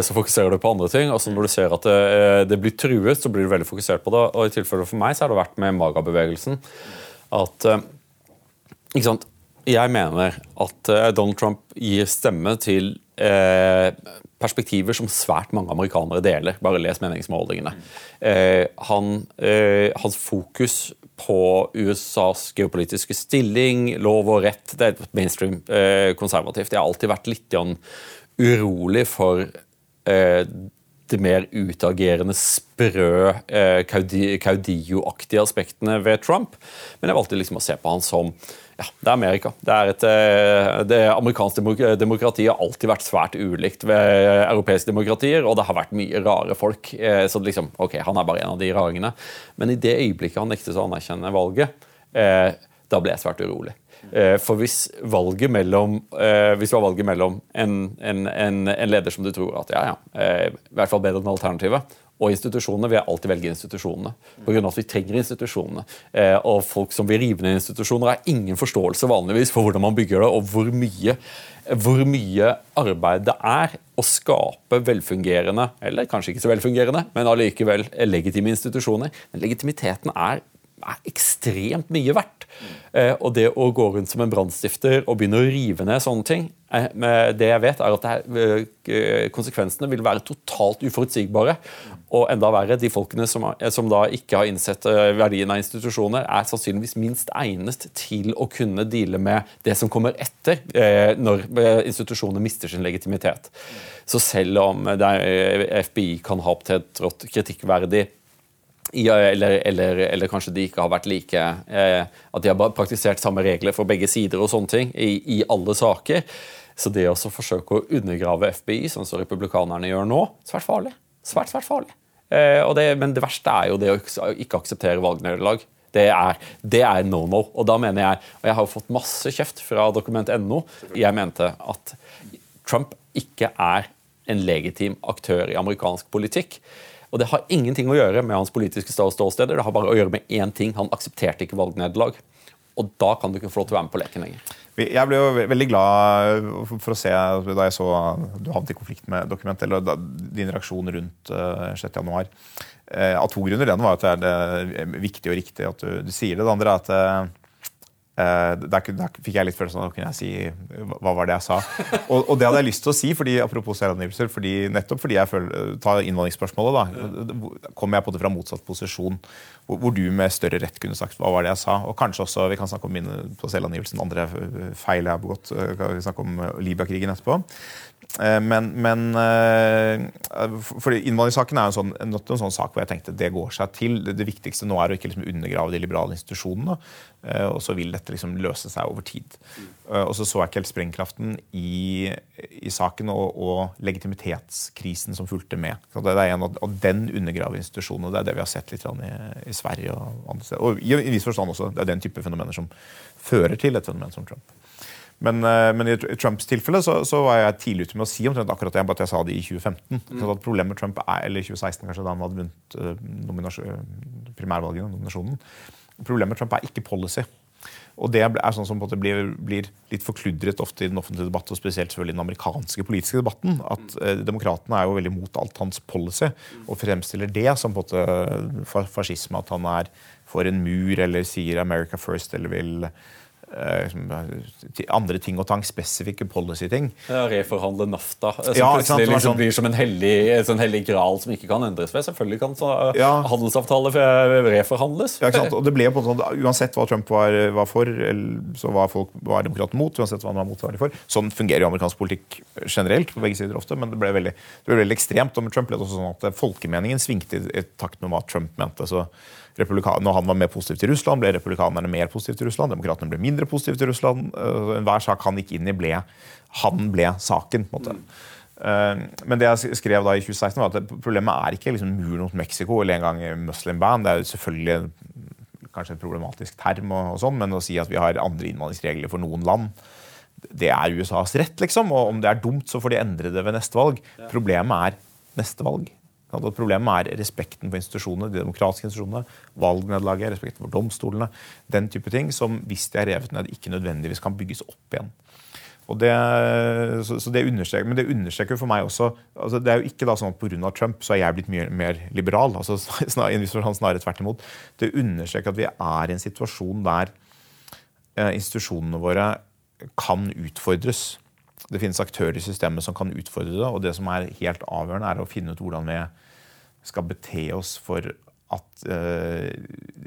fokuserer du på andre ting. Altså Når du ser at det, blir truet, så blir du veldig fokusert på det. og I tilfelle for meg så har det vært med Maga-bevegelsen at ikke sant, Jeg mener at Donald Trump gir stemme til perspektiver som svært mange amerikanere deler. Bare les meningsmålingene. Eh, han, eh, hans fokus på USAs geopolitiske stilling, lov og rett, det er mainstream eh, konservativt. Jeg har alltid vært litt urolig for det mer utagerende, sprø, eh, Caudillo-aktige aspektene ved Trump. Men jeg valgte liksom å se på han som ja, det er Amerika. Det, er et, eh, det amerikanske demokratiet har alltid vært svært ulikt ved europeiske demokratier, og det har vært mye rare folk. Eh, så liksom, ok, han er bare en av de raringene. Men i det øyeblikket han nektet å anerkjenne valget, eh, da ble jeg svært urolig. For hvis valget mellom, hvis det var valget mellom en, en, en, en, leder som du tror at ja, ja, i hvert fall bedre enn alternativet, og institusjonene. vil alltid velge institusjonene. På grunn av at vi trenger institusjonene. Eh, og folk som vil rive ned institusjoner, har ingen forståelse vanligvis for hvordan man bygger det, og hvor mye, hvor mye arbeid det er å skape velfungerende, eller kanskje ikke så velfungerende, men allikevel legitime institusjoner. Men legitimiteten er er ekstremt mye verdt. Eh, og det å gå rundt som en brannstifter og begynne å rive ned sånne ting eh, Det jeg vet, er at konsekvensene vil være totalt uforutsigbare. Og enda verre, de folkene som, som da ikke har innsett eh, verdien av institusjoner, er sannsynligvis minst egnet til å kunne deale med det som kommer etter, eh, når institusjonene institusjoner mister sin legitimitet. Så selv om FBI kan ha opptrådt kritikkverdig eller, eller, eller, kanskje de ikke har vært like eh, At de har praktisert samme regler for begge sider og sånne ting i, i alle saker. Så det å forsøke å undergrave FBI, sånn som republikanerne gjør nå, svært farlig. Svært, svært farlig. Eh, det, men det verste er jo det å ikke akseptere valgnederlag. Det er, det er no no. Og da mener jeg, og jeg har jo fått masse kjeft fra dokument.no, jeg mente at Trump ikke er en legitim aktør i amerikansk politikk. Og Det har ingenting å gjøre med hans politiske ståsteder. Det har bare å gjøre med én ting. Han aksepterte ikke valgnederlag. Og da kan du ikke få lov til å være med på leken lenger. Jeg ble jo veldig glad for å se da jeg så du havnet i konflikt med dokumentet, eller da, din reaksjon rundt uh, januar. 6.1. Uh, av to grunner. Den var at det er viktig og riktig at du, du sier det. Det andre er at Eh, der, der, fikk jeg litt følelsen av kunne jeg si hva var det jeg sa. Og, og det hadde jeg lyst til å si, fordi, apropos selvangivelser, fordi, nettopp fordi jeg føler, tar innvandringsspørsmålet. da, kommer jeg på det fra motsatt posisjon, hvor, hvor, du med større rett kunne sagt hva var det jeg sa. Og kanskje også, vi kan snakke om mine på selvangivelsen, andre feil jeg har begått. Vi kan snakke om Libya-krigen etterpå. Eh, men, men eh, Innvandringssaken er en sånn, en sånn sak hvor jeg tenkte det går seg til. Det, viktigste nå er å ikke liksom undergrave de liberale institusjonene. Eh, og så vil dette liksom løse seg over tid. Og så så jeg ikke helt sprengkraften i, i saken og, og, legitimitetskrisen som fulgte med. Så det er en av, og den undergraver institusjonene. Det er det vi har sett litt i, i Sverige og andre steder. Og i i viss forstand også. Det er den type fenomener som fører til et fenomen som Trump. Men, eh, men, i Trumps tilfelle så, så, var jeg tidlig ute med å si omtrent akkurat det, bare at jeg sa det i 2015. Mm. at Problemet med Trump er, eller 2016 kanskje, da han hadde vunnet primærvalget, primærvalgene, nominasjonen. Problemet med Trump er ikke policy. Og Det er sånn som blir, blir, litt forkludret ofte i den offentlige debatt, og spesielt selvfølgelig i den amerikanske politiske debatten. at eh, Demokratene er jo veldig mot alt hans policy, og fremstiller det som på en måte fascisme. At han er for en mur, eller sier 'America first', eller vil Eh, andre ting og tang, spesifikke policy-ting. Ja, reforhandle NAFTA, som ja, plutselig liksom sånn... blir som en hellig, en hellig gral som ikke kan endres ved. Selvfølgelig kan så, ja. handelsavtale reforhandles. Ja, og det ble på en sånn, Uansett hva Trump var, var for, så var folk var demokraten mot. uansett hva han var mot, for. Sånn fungerer jo amerikansk politikk generelt, på begge sider ofte, men det ble veldig, det ble veldig ekstremt. Og med Trump ble det også sånn at folkemeningen svingte i takt med hva Trump mente. så når han var mer positiv til Russland, ble republikanerne mer positive til Russland. Demokratene ble mindre positive positiv til Russland. Hver Enhver sak han gikk inn i, ble Han ble saken. på en måte. Mm. Men det jeg skrev da i 2016 var at problemet er ikke liksom muren mot Mexico eller engang Muslim Band. Det er jo selvfølgelig kanskje en problematisk term, og, og sånn, men å si at vi har andre innvandringsregler for noen land, det er USAs rett. liksom, og Om det er dumt, så får de endre det ved neste valg. Problemet er neste valg. Problemet er respekten for institusjonene, de demokratiske institusjonene, valgnederlaget, respekten for domstolene. Den type ting som hvis de er revet ned, ikke nødvendigvis kan bygges opp igjen. Og det, så, så det Men det understreker for meg også altså Det er jo ikke da sånn at pga. Trump så er jeg blitt mye mer liberal. altså Snarere, snarere tvert imot. Det understreker at vi er i en situasjon der eh, institusjonene våre kan utfordres. Det finnes aktører i systemet som kan utfordre det. Og det som er helt avgjørende, er å finne ut hvordan vi skal bete oss for at uh,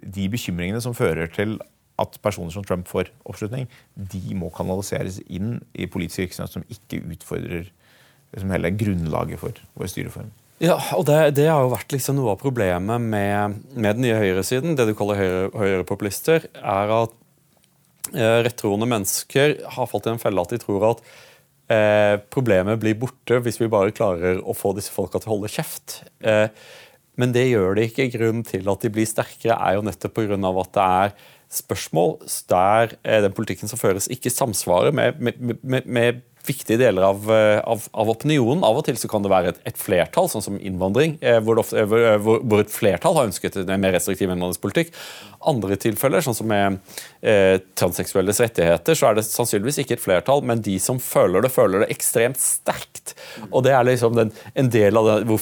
de bekymringene som fører til at personer som Trump får oppslutning, de må kanaliseres inn i politisk virksomhet som ikke utfordrer liksom hele grunnlaget for vår styreform. Ja, og det, det, har jo vært liksom noe av problemet med, med den nye høyresiden, det du kaller høyre, høyrepopulister, er at eh, rettroende mennesker har falt i en felle at de tror at Eh, problemet blir borte hvis vi bare klarer å få disse folka til å holde kjeft. Eh, men det gjør det ikke. Grunnen til at de blir sterkere, er jo nettopp pga. at det er spørsmål der eh, den politikken som føres, ikke samsvarer med, med, med, med viktige deler av, av, av, opinionen. Av og til så kan det være et, et flertall, sånn som innvandring, hvor, ofte, hvor, hvor, et flertall har ønsket en mer restriktiv innvandringspolitikk. Andre tilfeller, sånn som med eh, transseksuelles rettigheter, så er det sannsynligvis ikke et flertall, men de som føler det, føler det ekstremt sterkt. Og det er liksom den, en del av det,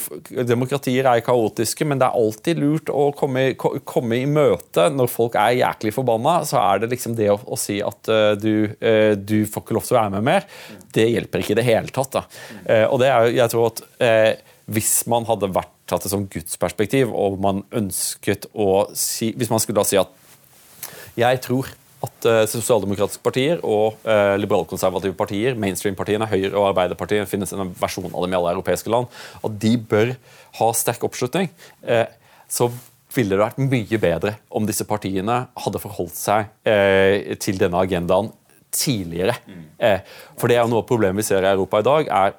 Demokratier er kaotiske, men det er alltid lurt å komme, komme i møte når folk er jæklig forbanna. Så er det liksom det å, å si at uh, du, uh, du får ikke lov til å være med mer det hjelper ikke i det hele tatt. Da. Uh, og det er, jeg tror at Hvis man hadde vært tatt det som gudsperspektiv, og man ønsket å si Hvis man skulle da si at jeg tror at uh, sosialdemokratiske partier og uh, liberalkonservative partier, mainstream-partiene, Høyre og Arbeiderpartiet, finnes en versjon av dem i alle europeiske land, at de bør ha sterk oppslutning, uh, så ville det vært mye bedre om disse partiene hadde forholdt seg til denne agendaen tidligere. Mm. for det er noe av problemet vi ser i Europa i dag, er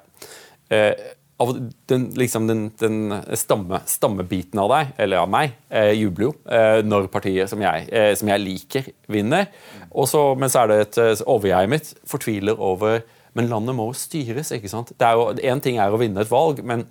eh, av den, liksom den, den stamme, stammebiten av deg, eller av meg, eh, jubler jo eh, når partiet som jeg, eh, som jeg, liker, vinner. Og så, men så er det et eh, overjeget mitt fortviler over Men landet må jo styres. ikke sant? Én ting er å vinne et valg, men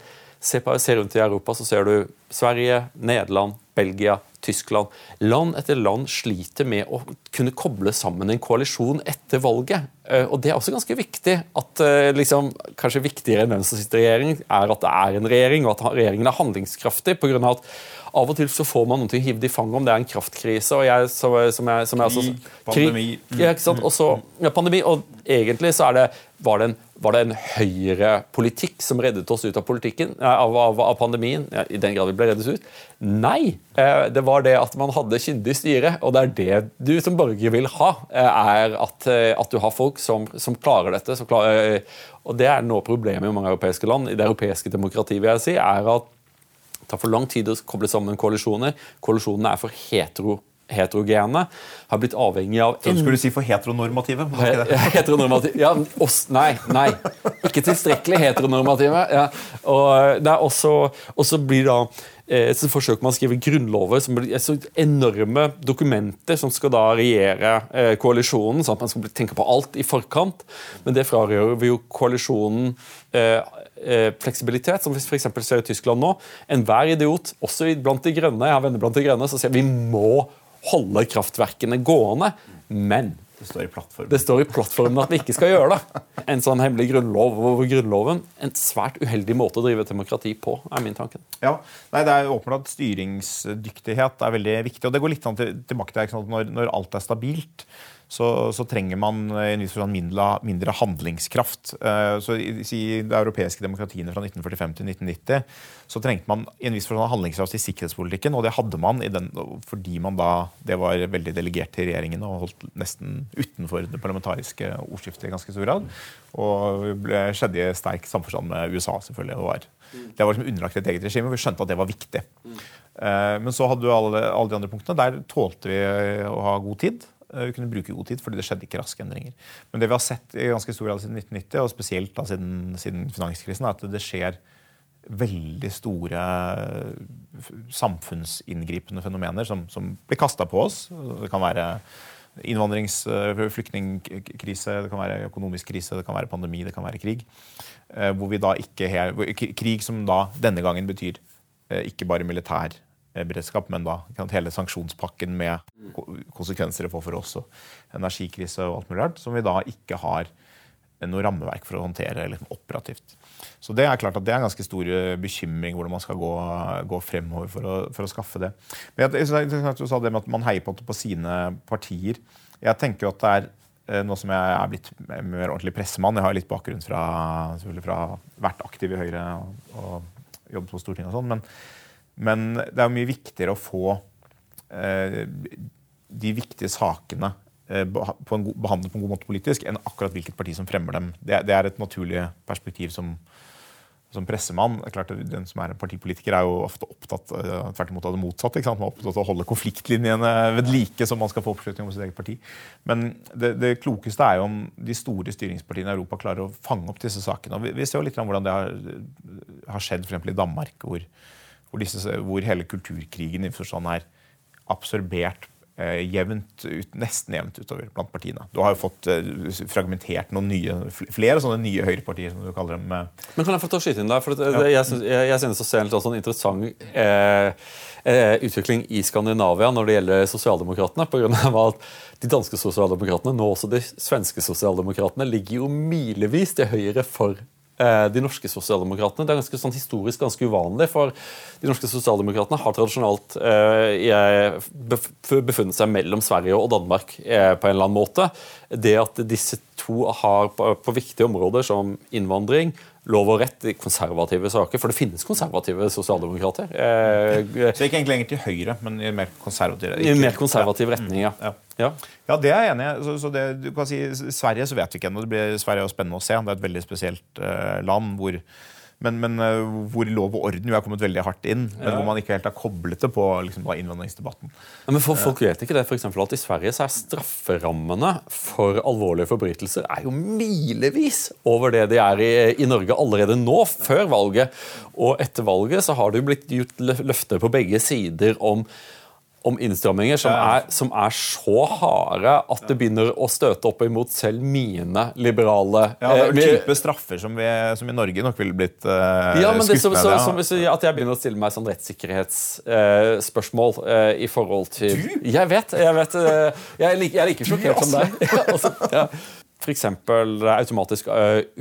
se, på, se rundt i Europa, så ser du Sverige, Nederland, Belgia, Tyskland. Land etter land sliter med å kunne koble sammen en koalisjon etter valget. Eh, og Det er også ganske viktig. at eh, liksom, Kanskje viktigere enn hvem som sitter i regjering, er at det er en regjering, og at regjeringen er handlingskraftig. På grunn av at av og til så får man noe å hive det i fanget om det er en kraftkrise. og jeg, som, som jeg, som jeg også, Pandemi. Ja, ikke sant? Også, ja, pandemi. Og egentlig så er det, var det en var det en høyrepolitikk som reddet oss ut av av, av, av pandemien? Ja, I den grad vi ble reddet ut? Nei. Eh, det var det at man hadde kyndig styre. Og det er det du som borger vil ha. Eh, er At, eh, at du har folk som, som klarer dette. Som klarer, og Det er noe problemet i mange europeiske land. I det europeiske demokratiet vil jeg si, er at det tar for lang tid å koble sammen koalisjoner. Koalisjonene er for hetero heterogene har blitt avhengig av en... skulle du si for heteronormative? heteronormative ja, oss, Nei, nei. Ikke tilstrekkelig heteronormative. Ja. Og det er også, også blir da eh, så forsøker man å skrive grunnlover som blir så enorme dokumenter som skal da regjere eh, koalisjonen, sånn at man skal tenke på alt i forkant. Men det frarøver jo koalisjonen eh, eh, fleksibilitet, som vi f.eks. ser i Tyskland nå. Enhver idiot, også blant de grønne, jeg har venner blant de grønne, som sier vi må holde kraftverkene gående. Men det står, det står i plattformen at vi ikke skal gjøre det. En sånn hemmelig grunnlov over Grunnloven. En svært uheldig måte å drive demokrati på, er min tanke. Ja, Nei, Det er åpenbart at styringsdyktighet er veldig viktig. og Det går litt tilbake til når, når alt er stabilt så, så, trenger man i en viss forstand mindre, mindre, handlingskraft. Eh, så I, i de europeiske demokratiene fra 1945 til 1990 så trengte man i en viss forstand handlingskraft i sikkerhetspolitikken, og det hadde man den, fordi man da, det var veldig delegert til regjeringen og holdt nesten utenfor det parlamentariske ordskiftet i ganske stor grad. Og ble, skjedde i sterk samforstand med USA, selvfølgelig. Det var, det var liksom underlagt et eget regime, og vi skjønte at det var viktig. Eh, men så hadde du alle, alle de andre punktene. Der tålte vi å ha god tid. Vi kunne bruke god tid, fordi det skjedde ikke raske endringer. Men det vi har sett i ganske stor grad siden 1990, og spesielt da siden, siden finanskrisen, er at det skjer veldig store samfunnsinngripende fenomener som, som blir kasta på oss. Det kan være innvandrings- flyktningkrise, det kan være økonomisk krise, det kan være pandemi, det kan være krig. Hvor vi da ikke Krig som da denne gangen betyr ikke bare militær beredskap, men da hele sanksjonspakken med konsekvenser det får for oss, og energikrise og alt mulig rart, som vi da ikke har noe rammeverk for å håndtere liksom, operativt. Så det er klart at det er en ganske stor bekymring hvordan man skal gå, gå fremover for å, for å, skaffe det. Men jeg, jeg, du sa det med at man heier på, på sine partier. Jeg tenker at det er eh, nå som jeg er blitt mer ordentlig pressemann Jeg har litt bakgrunn fra, fra vært aktiv i Høyre og, og jobbet på Stortinget og sånn. Men, men, det er mye viktigere å få eh, de viktige sakene Eh, på god, behandlet på en god måte politisk, enn akkurat hvilket parti som fremmer dem. Det, det er et naturlig perspektiv som, som pressemann. Klart, den som er en partipolitiker, er jo ofte opptatt uh, tvert imot av det motsatte. Ikke sant? Man er opptatt av å holde konfliktlinjene ved like, så man skal få oppslutning om sitt eget parti. Men det, det, klokeste er jo om de store styringspartiene i Europa klarer å fange opp disse sakene. Og vi, vi ser jo litt hvordan det har, har skjedd f.eks. i Danmark, hvor, hvor, disse, hvor hele kulturkrigen i forstand er absorbert Eh, jevnt ut, nesten jevnt utover blant partiene. Du har jo fått eh, fragmentert noen nye, flere sånne nye høyrepartier. som du kaller dem. Eh. Men Kan jeg få ta skyte inn der? For det, Jeg synes, jeg, jeg synes å se en sånn interessant eh, utvikling i Skandinavia når det gjelder sosialdemokratene. På grunn av at De danske sosialdemokratene, nå også de svenske sosialdemokratene, ligger jo milevis til høyre for de norske sosialdemokratene. Det er ganske sånn historisk ganske uvanlig, for de norske sosialdemokratene har tradisjonalt eh, befunnet seg mellom Sverige og Danmark eh, på en eller annen måte. Det at disse to har på, på viktige områder som innvandring, lov og rett i konservative saker. For det finnes konservative sosialdemokrater. Eh, så ikke egentlig lenger til høyre, men i mer konservativ, I mer konservativ retning, ja. ja. Ja. ja, det er jeg enig i. Så, så det, du kan si, Sverige så vet vi ikke ennå. Sverige er spennende å se. Det er et veldig spesielt eh, land hvor men, men uh, hvor lov og orden jo er kommet veldig hardt inn. Men hvor man ikke helt har koblet det på liksom, innvandringsdebatten. Ja, men for, Folk vet ikke det, for eksempel, at I Sverige så er strafferammene for alvorlige forbrytelser er jo milevis over det de er i, i, Norge allerede nå, før valget. Og etter valget så har det jo blitt gjort løfter på begge sider om om innstramminger som er, som er, så harde at det begynner å støte opp imot selv mine liberale Ja, det er jo eh, type straffer som, vi, som, i Norge nok ville blitt uh, ja, men det, så, så, som, så, At jeg begynner å stille meg sånn rettssikkerhetsspørsmål uh, uh, i forhold til Du? Jeg vet. Jeg, vet, jeg, er, like, jeg er like sjokkert som deg. altså, ja. F.eks. automatisk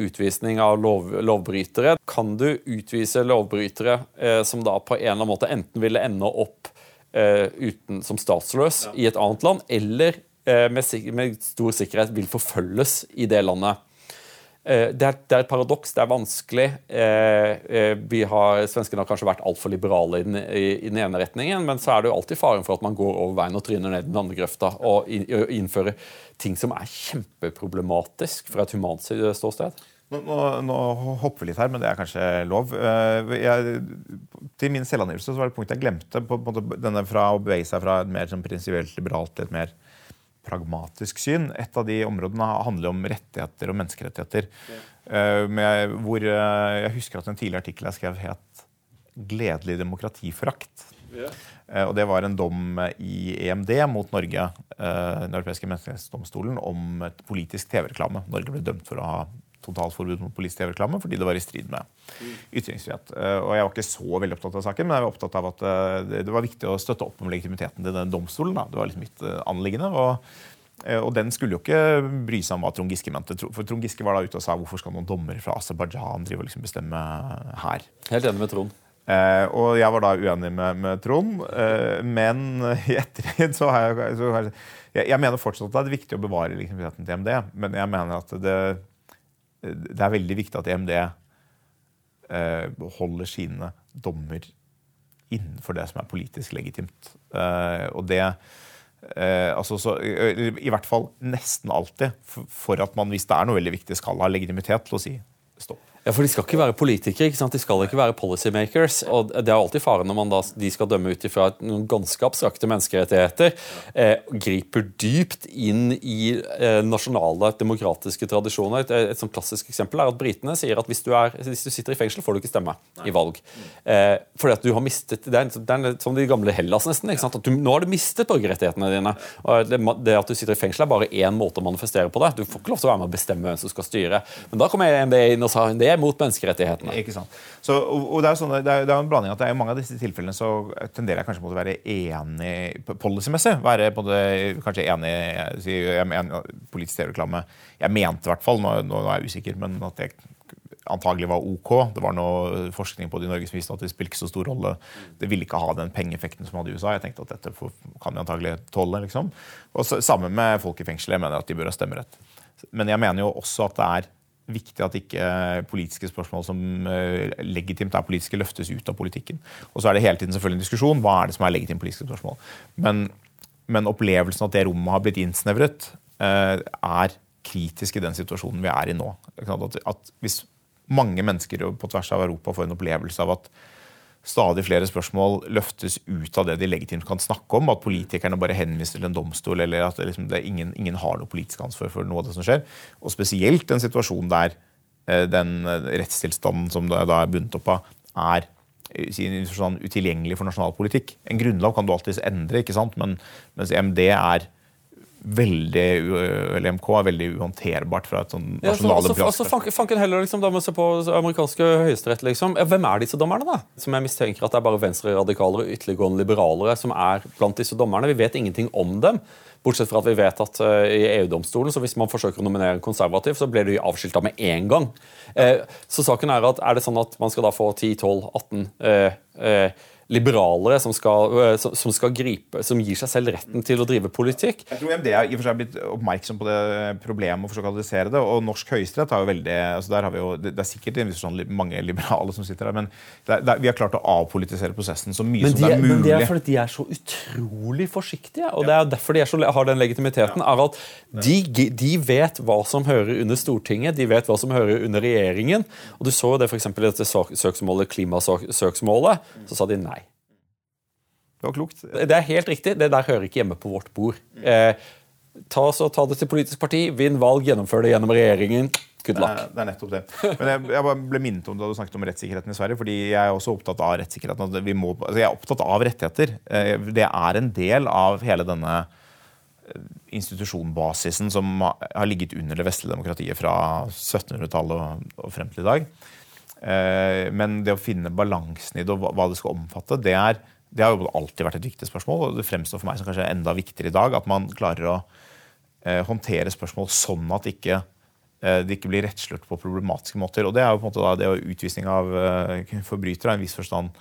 utvisning av lov, lovbrytere. Kan du utvise lovbrytere som da på en eller annen måte enten ville ende opp uten, som statsløs ja. i et annet land, eller uh, med, med, stor sikkerhet vil forfølges i det landet. Uh, det, er, det, er, et paradoks, det er vanskelig. vi har, Svenskene har kanskje vært altfor liberale i den, i, i den, ene retningen, men så er det jo alltid faren for at man går over veien og tryner ned den andre grøfta og innfører ting som er kjempeproblematisk fra et humant ståsted. Nå, nå, hopper vi litt her, men det er kanskje lov. Eh, jeg, til min selvangivelse var det et punkt jeg glemte. På, på, denne Fra å bevege seg fra et mer sånn prinsipielt liberalt til et mer pragmatisk syn. Et av de områdene handler om rettigheter og menneskerettigheter. Ja. Med, hvor uh, Jeg husker at en tidligere artikkel jeg skrev, het 'Gledelig demokratiforakt'. Ja. Og Det var en dom i EMD mot Norge, den europeiske menneskerettighetsdomstolen, om et politisk TV-reklame. Norge ble dømt for å ha totalforbud mot politisk TV-reklame fordi det var i strid med ytringsfrihet. Eh, og Jeg var ikke så veldig opptatt av saken, men jeg var opptatt av at eh, det var viktig å støtte opp om legitimiteten til den domstolen. Da. Det var liksom mitt eh, anliggende. og og den skulle jo ikke bry seg om hva Trond Giske mente. For Trond Giske var da ute og sa hvorfor skal noen dommer fra Aserbajdsjan liksom bestemme her. Helt enig med Trond. Eh, og jeg var da uenig med, med Trond. Eh, men i ettertid så har jeg, så har jeg, jeg mener fortsatt at det er viktig å bevare legitimiteten til MD. Men jeg mener at det, det er veldig viktig at EMD eh, holder sine dommer innenfor det som er politisk legitimt. Eh, og det eh, altså så, I hvert fall nesten alltid. For, at man, hvis det er noe veldig viktig, skal ha legitimitet til å si stopp. Ja, for De skal ikke være politikere, ikke sant? de skal ikke være policymakers. og Det er alltid faren når man da, de skal dømme ut ifra noen ganske abstrakte menneskerettigheter. Eh, griper dypt inn i eh, nasjonale demokratiske tradisjoner. Et, et, sånn klassisk eksempel er at Britene sier at hvis du, er, hvis du, sitter i fengsel, får du ikke stemme i valg. Eh, fordi at du har mistet, Det er, det er som de gamle Hellas, nesten. ikke sant? At du, nå har du mistet borgerrettighetene dine. og det, det, at du sitter i fengsel, er bare én måte å manifestere på det. Du får ikke lov til å være med og bestemme hvem som skal styre. Men da kommer EMD inn og sa det mot menneskerettighetene. Ikke sant. Så, og, og det, er sånn, det, er, det er en blanding at I mange av disse tilfellene så tenderer jeg kanskje mot å være enig policymessig. Være på det, kanskje enig i politisk TV-reklame. Jeg mente i hvert fall, nå, nå, er jeg usikker, men at det antagelig var ok. Det var noe forskning på det i Norge som viste at det spilte ikke så stor rolle. Det ville ikke ha den pengeeffekten som hadde i USA. Jeg tenkte at dette kan vi antagelig tåle. liksom. Og så, Sammen med folk i fengsel. Jeg mener at de bør ha stemmerett. Men jeg mener jo også at det er viktig at ikke politiske spørsmål som eh, legitimt er politiske, løftes ut av politikken. Og så er det hele tiden selvfølgelig en diskusjon hva er det som er legitimt politiske spørsmål. Men, men opplevelsen at det rommet har blitt innsnevret, eh, er kritisk i den situasjonen vi er i nå. At, at hvis mange mennesker på tvers av Europa får en opplevelse av at stadig flere spørsmål løftes ut av det de legitimt kan snakke om. At politikerne bare henviser til en domstol, eller at liksom, ingen, ingen, har noe politisk ansvar for noe av det som skjer. Og spesielt en situasjon der eh, den eh, rettstilstanden som det da er bundet opp av, er sånn, utilgjengelig for nasjonal politikk. En grunnlov kan du alltids endre, ikke sant? Men, mens EMD er veldig LMK er veldig uhåndterbart fra et sånn nasjonale ja, så, altså, Fanken heller liksom, da må se på amerikanske høyesterett. Liksom. Hvem er disse dommerne, da? Som jeg mistenker at det er bare venstreradikale og ytterliggående liberalere som er blant disse dommerne. Vi vet ingenting om dem. Bortsett fra at vi vet at uh, i EU-domstolen, så hvis man forsøker å nominere en konservativ, så blir de avskilta med en gang. Uh, så saken er at er det sånn at man skal da få 10-12-18 uh, liberalere som skal, eh, som skal, gripe, som gir seg selv retten til å drive politikk. Jeg tror MD er i og for seg blitt oppmerksom på det problemet og forsøker å adressere det. Og norsk høyesterett har jo veldig altså der har vi jo, Det er sikkert sånn mange liberale som sitter der, men det er, det er, vi har klart å avpolitisere prosessen så mye de, som det er mulig. Men det er fordi de er så utrolig forsiktige, og det er derfor de så, har den legitimiteten. er at de, de, vet hva som hører under Stortinget, de vet hva som hører under regjeringen. og Du så det f.eks. i dette søksmålet, klimasøksmålet. Så sa de nei. Det var klokt. Det er helt riktig. Det der hører ikke hjemme på vårt bord. Eh, ta, så, ta det til politisk parti, vinn valg, gjennomfør det gjennom regjeringen. Good luck. Det er, det er nettopp det. Men jeg, jeg, ble minnet om da du snakket om rettssikkerheten i Sverige. fordi Jeg er også opptatt av rettssikkerheten. Må, altså jeg er opptatt av rettigheter. Eh, det er en del av hele denne eh, institusjonbasisen som har ligget under det vestlige demokratiet fra 1700-tallet og frem til i dag. Eh, men det å finne balansen i det og hva det skal omfatte, det er det har jo alltid vært et viktig spørsmål, og det fremstår for meg som kanskje enda viktigere i dag. At man klarer å eh, håndtere spørsmål sånn at ikke, eh, det ikke blir rettslørt på problematiske måter. Og Det er jo på en måte da, det å utvisning av eh, forbrytere i en viss forstand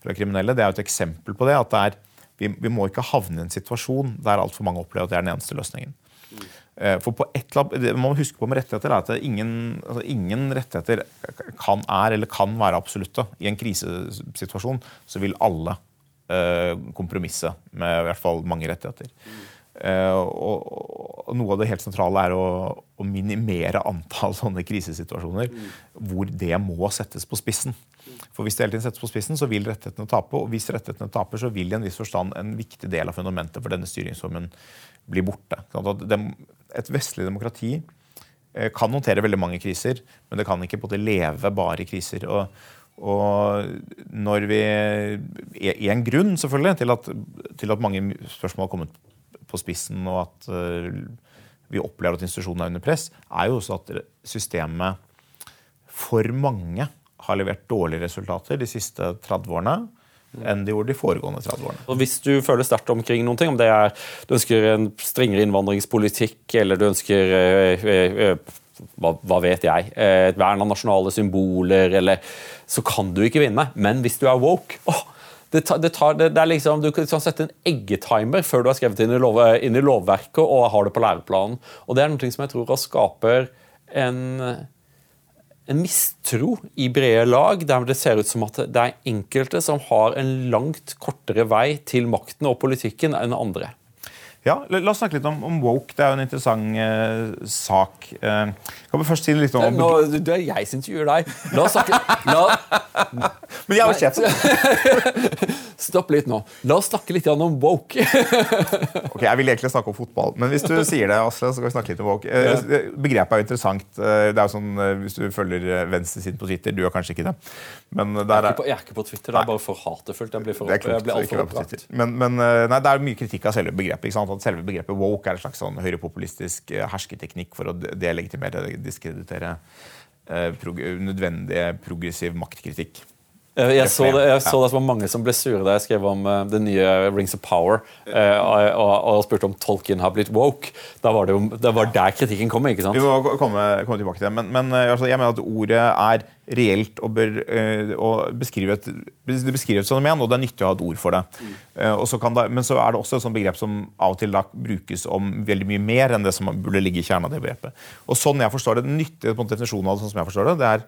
fra kriminelle. Det er jo et eksempel på det. at det er, vi, vi, må ikke havne i en situasjon der altfor mange opplever at det er den eneste løsningen. Eh, for på et annet, det man må huske på med rettigheter er at ingen, altså ingen rettigheter kan, er eller kan være absolutte. I en krisesituasjon så vil alle Eh, kompromisse med i hvert fall mange rettigheter. Uh, og, og, Noe av det helt sentrale er å, å minimere antall sånne krisesituasjoner hvor det må settes på spissen. For Hvis det hele tiden settes på spissen, så vil rettighetene tape. Og hvis rettighetene taper, så vil i en viss forstand en viktig del av fundamentet for denne styringsformen bli borte. Et vestlig demokrati eh, kan håndtere veldig mange kriser, men det kan ikke måte leve bare i kriser. og og når vi en grunn selvfølgelig til at, til at mange spørsmål har kommet på spissen, og at uh, vi opplever at institusjonene er under press, er jo også at systemet for mange har levert dårlige resultater de siste 30 årene enn de gjorde de foregående 30 årene. Og Hvis du føler sterkt omkring noen ting, om det er du ønsker en strengere innvandringspolitikk, eller du ønsker øh, øh, hva, hva, vet jeg, eh, et vern av nasjonale symboler, eller Så kan du ikke vinne. Men hvis du er woke åh, det tar, det tar, det, det liksom, Du kan sette en eggetimer før du har skrevet inn i, lov, inn i, lovverket og har det på læreplanen. Og Det er noe som jeg tror skaper en, en mistro i brede lag, der det ser ut som at det er enkelte som har en langt kortere vei til makten og politikken enn andre. Ja, la oss snakke litt om, om woke. Det er jo en interessant eh, sak. Eh, kan vi først si litt om Nå, det er jeg som intervjuer deg. La oss snakke la, Men jeg var jo. Stopp litt nå. La oss snakke litt om woke. Ok, Jeg vil egentlig snakke om fotball, men hvis du sier det, Asle, så kan vi snakke litt om woke. Eh, Begrepet er jo interessant. Eh, Det er jo sånn, eh, Hvis du følger venstresiden på Twitter Du gjør kanskje ikke det. Men der Jeg er er, ikke på, jeg er ikke på Twitter. Det er bare for hatefullt. Jeg blir, for, er opp, jeg blir altfor oppbrakt. Men, men nei, det er mye kritikk av selve begrepet. At selve begrepet woke er en slags sånn høyrepopulistisk hersketeknikk for å de- delegitimere, diskreditere eh, nødvendig progressiv maktkritikk. Eh, Jeg så, det, jeg så det var mange som ble sure da jeg skrev om uh, det nye Rings of Power uh, og, og, spurte om Tolkien har blitt woke. Da var det jo det var der kritikken kom. ikke sant? Vi må komme, komme tilbake til det. Men, men altså, jeg mener at ordet er reelt og, bør, uh, og beskriver et, det beskriver et fenomen, og det er nyttig å ha et ord for det. Og så kan det men så er det også et sånt begrep som av og til da brukes om veldig mye mer enn det som burde ligge i kjernen av det begrepet. Og sånn jeg forstår det, Den nyttige definisjonen av det, sånn som jeg forstår det, det er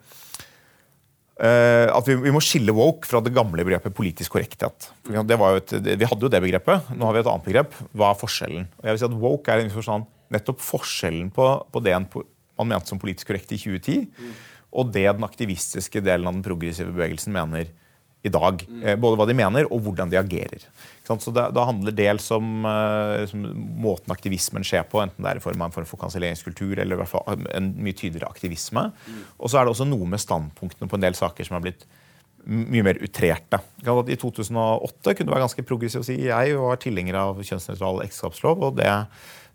at vi, vi må skille woke fra det gamle begrepet politisk korrekthet. Det var jo et, vi hadde jo det begrepet. Nå har vi et annet begrep. Hva er forskjellen? Og jeg vil si at Woke er forstand nettopp forskjellen på, på det en, man mente som politisk korrekt i 2010, og det den aktivistiske delen av den progressive bevegelsen mener i dag. Eh, Både hva de mener, og hvordan de agerer. Så det, Da handler dels om, eh, måten aktivismen skjer på, enten det er i form av en form for kanselleringskultur eller i hvert fall en mye tydeligere aktivisme. Og så er det også noe med standpunktene på en del saker som er blitt mye mer utrerte. I 2008 kunne det være ganske progressiv å si jeg var tilhenger av kjønnsnøytral ekteskapslov. og det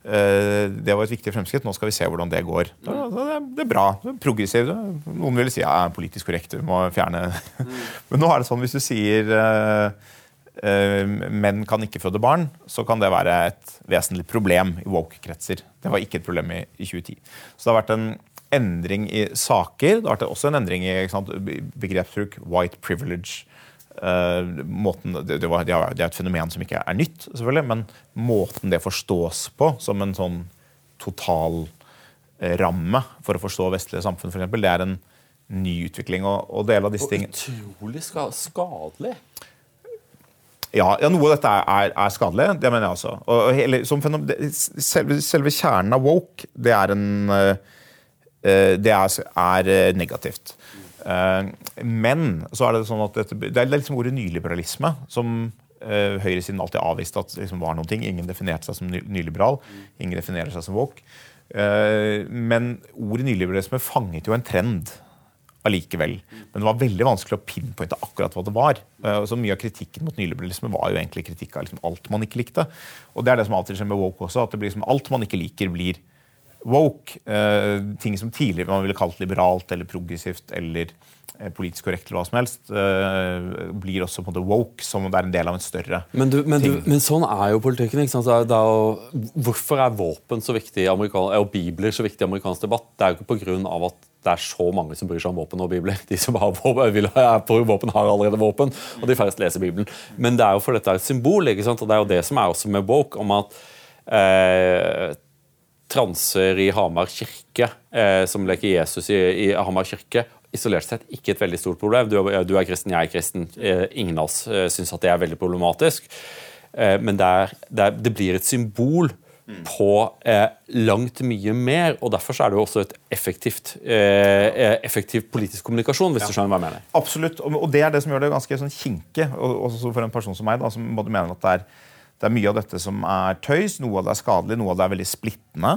det var et viktig fremskritt. Nå skal vi se hvordan det går. Det, det, det er bra. Er progressivt. Noen vil si ja, politisk korrekt, du må fjerne Men nå er det sånn hvis du sier uh, uh, menn kan ikke føde barn, så kan det være et vesentlig problem i woke-kretser. Det var ikke et problem i, i 2010. Så det har vært en endring i saker. Det har vært også en endring i sant, begrepsbruk. White privilege. Eh, måten, det, det, var, det er et fenomen som ikke er nytt, selvfølgelig, men måten det forstås på som en sånn total eh, ramme for å forstå vestlige samfunn, for eksempel, det er en ny utvikling. Og, og del av disse tingene Utrolig ska skadelig. ja, ja, noe av dette er, er, skadelig. Det mener jeg også. Og, og hele, som fenomen, det, selve, selve kjernen av woke, det er en eh, Det er, er negativt. Eh, men så er det sånn at dette, det er liksom ordet nyliberalisme som eh, høyresiden alltid avviste at liksom var noen ting. Ingen definerte seg som nyliberal. Ingen definerer seg som woke. Eh, men ordet nyliberalisme fanget jo en trend allikevel. Men det var veldig vanskelig å pinpointe akkurat hva det var. Så Mye av kritikken mot nyliberalisme var jo egentlig kritikk av liksom alt man ikke likte. Og det er det som alltid skjer med woke også, at liksom alt man ikke liker, blir woke. Eh, ting som tidligere man ville kalt liberalt eller progressivt eller eh, politisk korrekt eller hva som helst, eh, blir også på en måte woke, som det er en del av en større Men, du, men, du, ting. men sånn er jo politikken. ikke sant? Det er, jo, hvorfor er våpen så viktig og bibler så viktig i amerikansk debatt? Det er jo ikke på grunn av at det er så mange som bryr seg om våpen og bibler. De som har våpen, vil ha, våpen, har allerede våpen, og de færreste leser Bibelen. Men det er jo for dette er et symbol, ikke sant? og det er jo det som er også med woke, om at eh, transer i Hamar kirke, eh, som leker Jesus i, i Hamar kirke, isolert sett ikke et veldig stort problem. Du, er- du er kristen, jeg er kristen. Eh, ingen av oss eh, syns at det er veldig problematisk. Eh, men det, er, det, er, det blir et symbol på eh, langt mye mer, og derfor så er det jo også et effektivt, eh, eh, effektiv politisk kommunikasjon, hvis du skjønner hva jeg mener. Absolutt, og og det er det som gjør det ganske sånn kinkig, også for en person som meg, da, som både mener at det er, det er mye av dette som er tøys, noe av det er skadelig, noe av det er veldig splittende.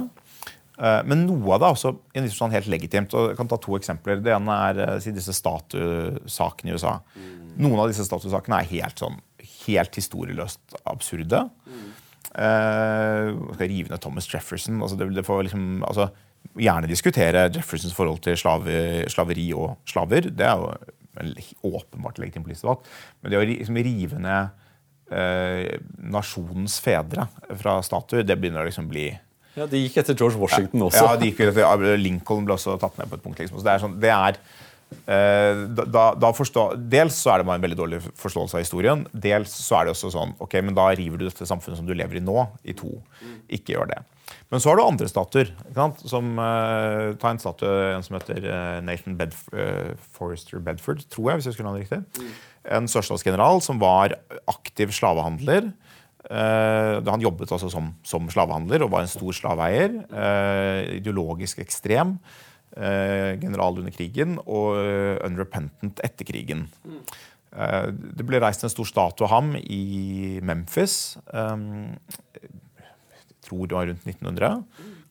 Eh, Men noe av det er også viss helt legitimt. og Jeg kan ta to eksempler. Det ene er eh, disse statussakene i USA. Noen av disse statussakene er helt sånn helt historieløst absurde. Eh, skal rive ned Thomas Jefferson. Altså det, det liksom, altså, gjerne diskutere Jeffersons forhold til slave, slaveri og slaver. Det er jo en åpenbart legitim politisk debatt. Men det å liksom, rive ned nasjonens fedre fra statuer, det begynner å liksom bli Ja, De gikk etter George Washington også. ja, de gikk etter, Lincoln ble også tatt ned på et punkt. Liksom. Så det er sånn, det er, eh, da, da, forstå, dels så er det bare en veldig dårlig forståelse av historien. Dels så er det også sånn ok, men da river du dette samfunnet som du lever i nå, i to. Ikke gjør det. Men så har du andre statuer. Som, uh, ta en statue en som heter eh, Nathan Bedf uh, Forrester Bedford, tror jeg, hvis jeg skulle ha det riktig. En sørstatsgeneral som var aktiv slavehandler. Uh, han jobbet altså som, som, slavehandler og var en stor slaveeier. Uh, ideologisk ekstrem. Uh, general under krigen og unrepentant etter krigen. Det ble reist en stor statue av ham i Memphis. Jeg tror det var rundt 1900,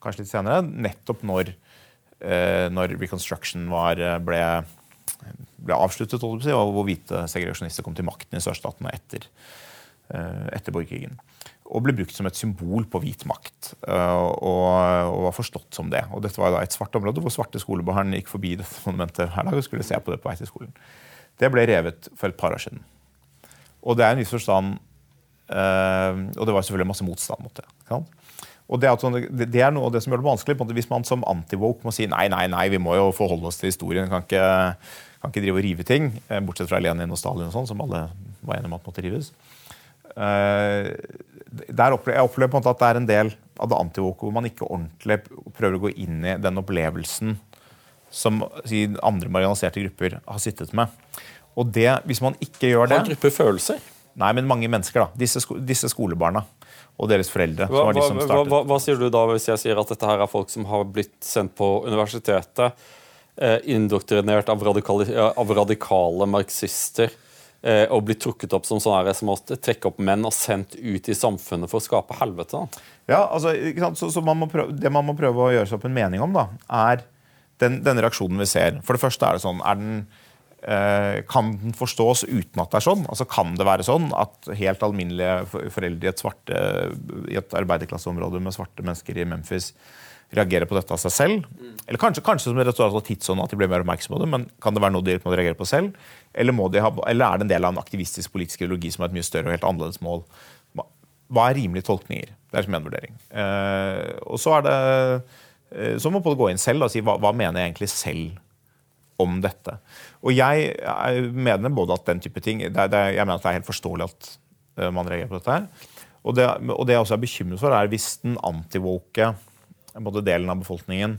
kanskje litt senere. Nettopp når, når reconstruction var, ble, ble avsluttet, og hvite segregasjonister kom til makten i sørstatene etter Eh, etter borgerkrigen. Og ble brukt som et symbol på hvit makt. Eh, og, og var forstått som det. Og dette var da et svart område hvor svarte skolebarn gikk forbi dette monumentet her og skulle se på det på vei til skolen. Det ble revet for et par år siden. Og det er en viss forstand øh, Og det var selvfølgelig masse motstand mot det. Og det er, sånn, det er, noe av det som gjør det vanskelig. Hvis man som anti-woke må si nei, nei, nei, vi må jo forholde oss til historien. Kan ikke, kan ikke drive og rive ting. Bortsett fra Lenin og Stalin, og sånn, som alle var enige om at måtte rives. Der opplever, jeg opplever på en måte at det er en del av det antivoke hvor man ikke ordentlig prøver å gå inn i den opplevelsen som andre marginaliserte grupper har sittet med. Og det, hvis man ikke gjør det Har gruppe følelser? Nei, men mange mennesker. da. Disse, sko disse skolebarna og deres foreldre. Hva, hva, hva, hva, sier du da hvis jeg sier at dette her er folk som har blitt sendt på universitetet, eh, indoktrinert av, radikale, av radikale marxister? Eh, og blitt trukket opp som sånn her, som å trekke opp menn og sendt ut i samfunnet for å skape helvete. Ja, altså, så, så man prøve, Det man må prøve å gjøre seg opp en mening om, da, er den, den, reaksjonen vi ser. For det første er det sånn er den, eh, Kan den forstås uten at det er sånn? Altså Kan det være sånn at helt alminnelige foreldre i et, svarte, i et arbeiderklasseområde med svarte mennesker i Memphis reagere på dette av seg selv. Eller kanskje, kanskje som resultat av tidsånd at de blir mer oppmerksomme på det, men kan det være noe de må reagere på selv? Eller, ha, eller, er det en del av en aktivistisk politisk ideologi som er et mye større og helt annerledes mål? Hva er rimelige tolkninger? Det er som en vurdering. Eh, og så er det eh, så må man gå inn selv og si hva, hva mener jeg egentlig selv om dette. Og jeg, mener både at den type ting det, det, Jeg mener at det er helt forståelig at uh, man reagerer på dette. her. Og det, og det jeg også er bekymret for, er hvis den antivoke både delen av befolkningen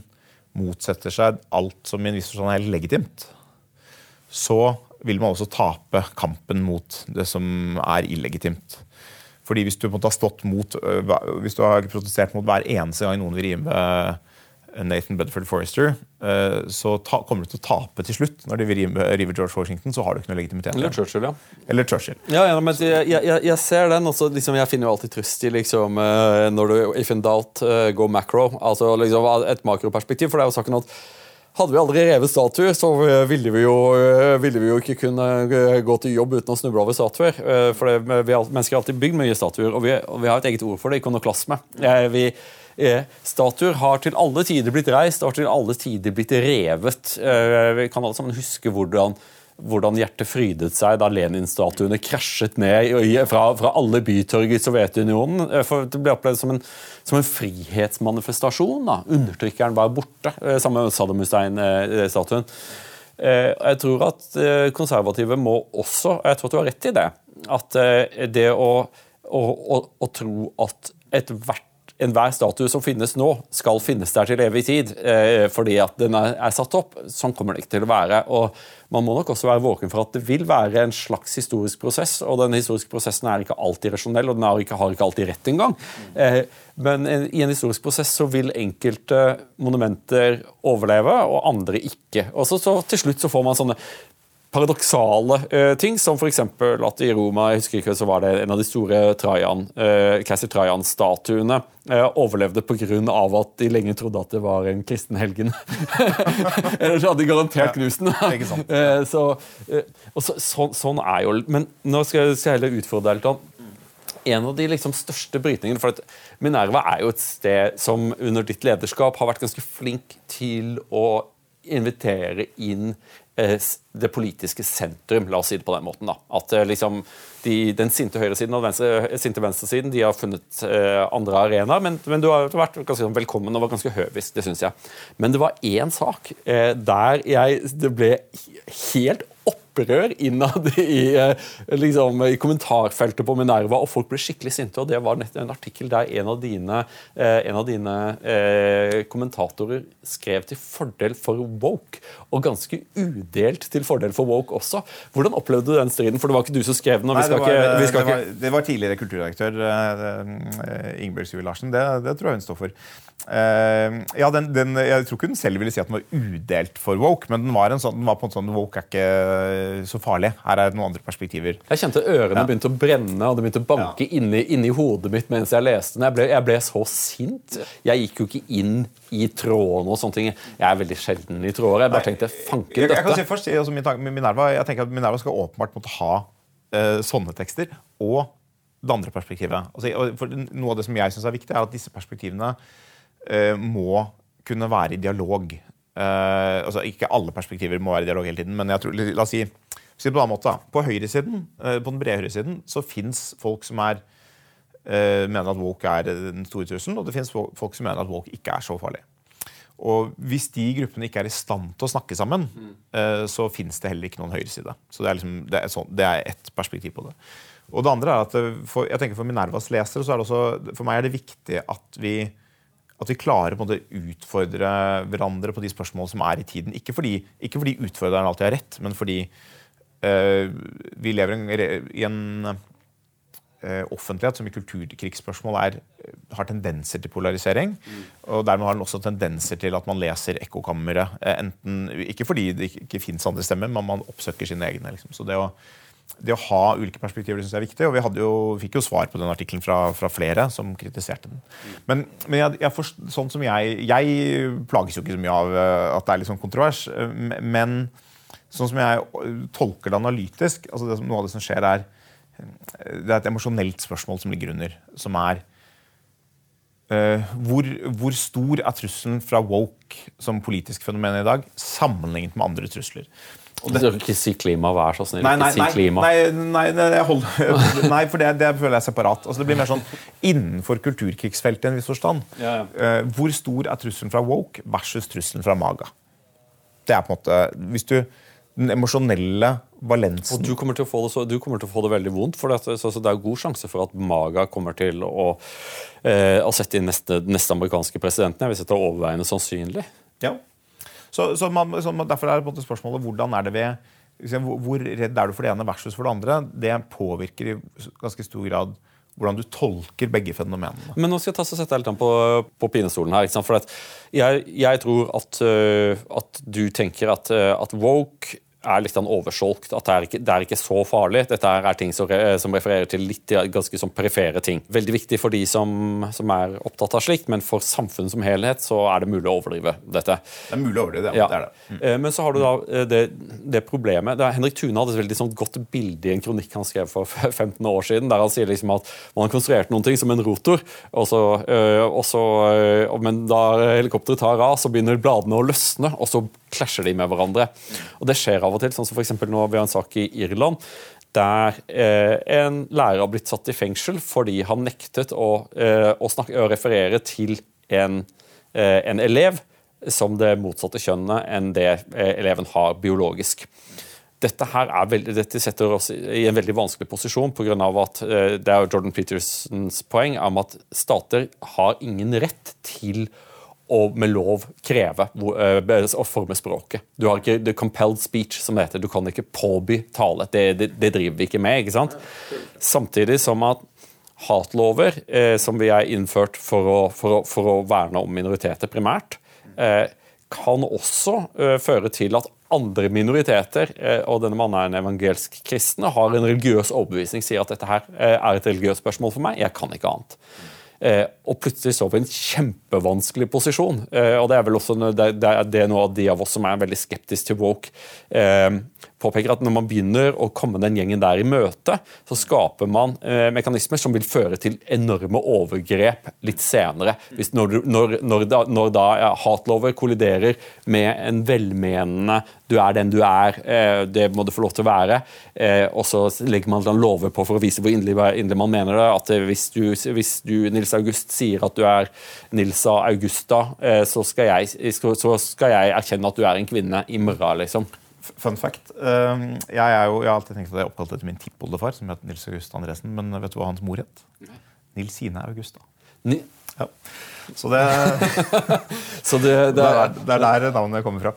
motsetter seg alt som i en viss forstand er helt legitimt, så vil man også tape kampen mot det som er illegitimt. Fordi hvis du, på en måte har stått mot, øh, hvis du har protestert mot hver eneste gang noen vil rive Nathan Bedford Forrester, eh, så ta, kommer du til å tape til slutt. Når de river George Washington, så har du ikke noe legitimitet. Eller Churchill, ja. Eller Churchill. Ja, ja men jeg, jeg, jeg ser den. Også, liksom, jeg finner jo alltid trøst i liksom, eh, når du if in doubt, uh, go macro. Altså liksom, et makroperspektiv. For det er jo saken at hadde vi aldri revet statuer, så ville vi, jo, ville vi jo ikke kunne gå til jobb uten å snuble over statuer. For det, vi har, mennesker har alltid bygd mye statuer, og vi, og vi har et eget ord for det, ikonoklasme. Vi, Eh, statuer har til alle tider blitt reist og har til alle tider blitt revet. Eh, vi kan alle sammen huske hvordan, hvordan hjertet frydet seg da Lenin-statuene krasjet ned fra, fra, alle bytorg i Sovjetunionen. Eh, for Det ble opplevd som en, som en frihetsmanifestasjon. Da. Undertrykkeren var borte, sammen med Saddam Hussein-statuen. Jeg tror at konservative må også og Jeg tror at du har rett i det. At det å, å, å, å tro at ethvert enhver statue som finnes nå, skal finnes der til evig tid eh, fordi at den er, satt opp. Sånn kommer det ikke til å være. og Man må nok også være våken for at det vil være en slags historisk prosess. og Den historiske prosessen er ikke alltid rasjonell, og den har ikke, har ikke alltid rett engang. Eh, men en, i en historisk prosess så vil enkelte monumenter overleve, og andre ikke. Og så, så Til slutt så får man sånne paradoksale uh, ting, som f.eks. at i Roma jeg husker ikke, så var det en av de store Trajan, uh, keiser Trajan-statuene uh, overlevde pga. at de lenge trodde at det var en kristen helgen. Ellers hadde de garantert knust den. uh, så, så, så, sånn er jo Men nå skal jeg, skal jeg heller utfordre deg litt. En av de liksom største brytningene for at Minerva er jo et sted som under ditt lederskap har vært ganske flink til å invitere inn Eh, det politiske sentrum, la oss si det på den måten. da. At eh, liksom, de, Den sinte høyresiden og den venstre, sinte venstresiden de har funnet eh, andre arenaer, men, men, du har vært ganske sånn velkommen og var ganske høvisk. det synes jeg. Men det var én sak eh, der jeg, det ble helt opprør innad i, eh, liksom, i kommentarfeltet på Minerva, og folk ble skikkelig sinte. og Det var en artikkel der en av dine, eh, en av dine eh, kommentatorer skrev til fordel for woke, og ganske udelt til fordel for woke også. Hvordan opplevde du den striden? For det var ikke du som skrev den. og vi skal Nei, det, var, ikke, det, var, det var tidligere kulturdirektør uh, Ingebjørg Syver Larsen. Det, det tror jeg hun står for. Uh, ja, den, den, jeg tror ikke hun selv ville si at den var udelt for woke, men den var, en sånn, den var på en sånn woke er ikke så farlig. Her er det noen andre perspektiver. Jeg kjente ørene ja. begynte å brenne og det begynte å banke ja. inni, inni, hodet mitt mens jeg leste den. Jeg ble, jeg ble, så sint. Jeg gikk jo ikke inn i trådene og sånne ting. Jeg er veldig sjelden i tråder. Jeg bare tenkte fanken dette. Jeg, kan si først, altså, Minerva, jeg tenker at Minerva skal åpenbart måtte ha uh, sånne tekster. og det andre perspektivet. Altså, noe av det som jeg synes er viktig, er at disse perspektivene må kunne være i dialog. Uh, altså, ikke alle perspektiver må være i dialog hele tiden, men jeg tror, la oss si, si på, måte, på høyresiden, uh, på den brede høyresiden så fins folk som er, mener at woke er den store trusselen, og det fins folk som mener at woke ikke er så farlig. Og Hvis de gruppene ikke er i stand til å snakke sammen, mm. så fins det heller ikke noen høyreside. Så Det er, liksom, det er, sånn, det er ett perspektiv på det. Og det andre er at eh, for, jeg tenker for Minervas lesere så er det også, for meg er det viktig at vi, at vi klarer å utfordre hverandre på de spørsmålene som er i tiden. Ikke fordi, ikke fordi utfordreren alltid har rett, men fordi uh, vi lever en, i en uh, offentlighet som i kulturkrigsspørsmål er, har tendenser til polarisering. Mm. Og dermed har den også tendenser til at man leser ekkokammeret. enten, Ikke fordi det ikke, ikke fins andre stemmer, men man oppsøker sine egne. Liksom. Så det å det å ha ulike perspektiver synes jeg er viktig. Og vi jo, fikk jo svar på den artikkelen fra, fra, flere som kritiserte den. Men, men jeg, jeg forst, sånn som jeg, jeg plages jo ikke så mye av eh, at det er litt sånn kontrovers. Eh, men sånn som jeg tolker det analytisk altså det, Noe av det som skjer, er det er et emosjonelt spørsmål som ligger under. Som er uh, hvor, hvor, stor er trusselen fra woke som politisk fenomen i dag sammenlignet med andre trusler? Det, du skal ikke si klima, vær så snill. Nei, nei, ikke si klima. Nei, nei, nei, holder, nei for det, det, føler jeg separat. Altså, det blir mer sånn innenfor kulturkrigsfeltet i en viss forstand. Ja, ja. Uh, hvor stor er trusselen fra woke versus trusselen fra maga? Det er på en måte hvis du, Den emosjonelle valensen Og Du kommer til å få det, så, til å få det veldig vondt. for det, så, så det er god sjanse for at maga kommer til å, uh, å sette inn neste, neste amerikanske presidenten. Jeg vil si det er overveiende sannsynlig. Ja, så, så, man, så Derfor er det på en måte spørsmålet hvordan er det ved hvor redd er du for det ene versus for det andre? Det påvirker i ganske stor grad hvordan du tolker begge fenomenene. Men nå skal jeg ta og sette deg litt på, på pinestolen her. For jeg, jeg, tror at, uh, at, du tenker at, uh, at woke er litt sånn oversolgt. At det er, ikke, det er ikke så farlig. Dette er ting som, som refererer til litt ganske sånn perifere ting. Veldig viktig for de som, som, er opptatt av slikt, men for samfunnet som helhet så er det mulig å overdrive dette. Det er mulig å overdrive, ja. det er det. Mm. Eh, men så har du da eh, det, det problemet det er, Henrik Thune hadde et veldig sånn godt bilde i en kronikk han skrev for 15 år siden, der han sier liksom at man har konstruert noen ting som en rotor, og så, øh, og så, øh, men da helikopteret tar av, så begynner bladene å løsne, og så klasjer de med hverandre. Og Det skjer av og til. sånn som for nå har en sak i Irland der eh, en lærer har blitt satt i fengsel fordi han nektet å, eh, å, snakke, å referere til en, eh, en, elev som det motsatte kjønnet enn det eh, eleven har biologisk. Dette, veldig, dette, setter oss i en veldig vanskelig posisjon pga. at eh, det er Jordan Petersens poeng om at stater har ingen rett til å og med lov kreve eh, å forme språket. Du har ikke the compelled speech, som det heter. Du kan ikke påby tale. Det, det, det driver vi ikke med. ikke sant? Samtidig som at hatlover, eh, som vi har innført for å, for, å, for å, verne om minoriteter primært, eh, kan også eh, føre til at andre minoriteter, eh, og denne mannen er en evangelsk kristen, har en religiøs overbevisning, sier at dette her eh, er et religiøst spørsmål for meg. Jeg kan ikke annet. Eh, og plutselig står vi i en kjempevanskelig posisjon. Eh, og Det er vel også det, det er noe av de av oss som er veldig skeptiske til woke, eh, påpeker at når man begynner å komme den gjengen der i møte, så skaper man eh, mekanismer som vil føre til enorme overgrep litt senere. Hvis når, når, når, da, når da ja, hatlover kolliderer med en velmenende 'du er den du er', eh, det må du få lov til å være, eh, og så legger man lover på for å vise hvor inderlig man mener det. At eh, hvis du, hvis du, Nils August, sier at du er Nilsa Augusta, eh, så skal, jeg, så skal jeg erkjenne at du er en kvinne i morgen, liksom. Fun fact. Uh, jeg, er jo, jeg, har alltid tenkt at jeg er oppkalt etter min tippoldefar, som het Nils August Andresen. Men vet du hva hans mor het? Nilsine Augusta. Ni ja. Så det, Så det, det, er, det er der navnet kommer fra.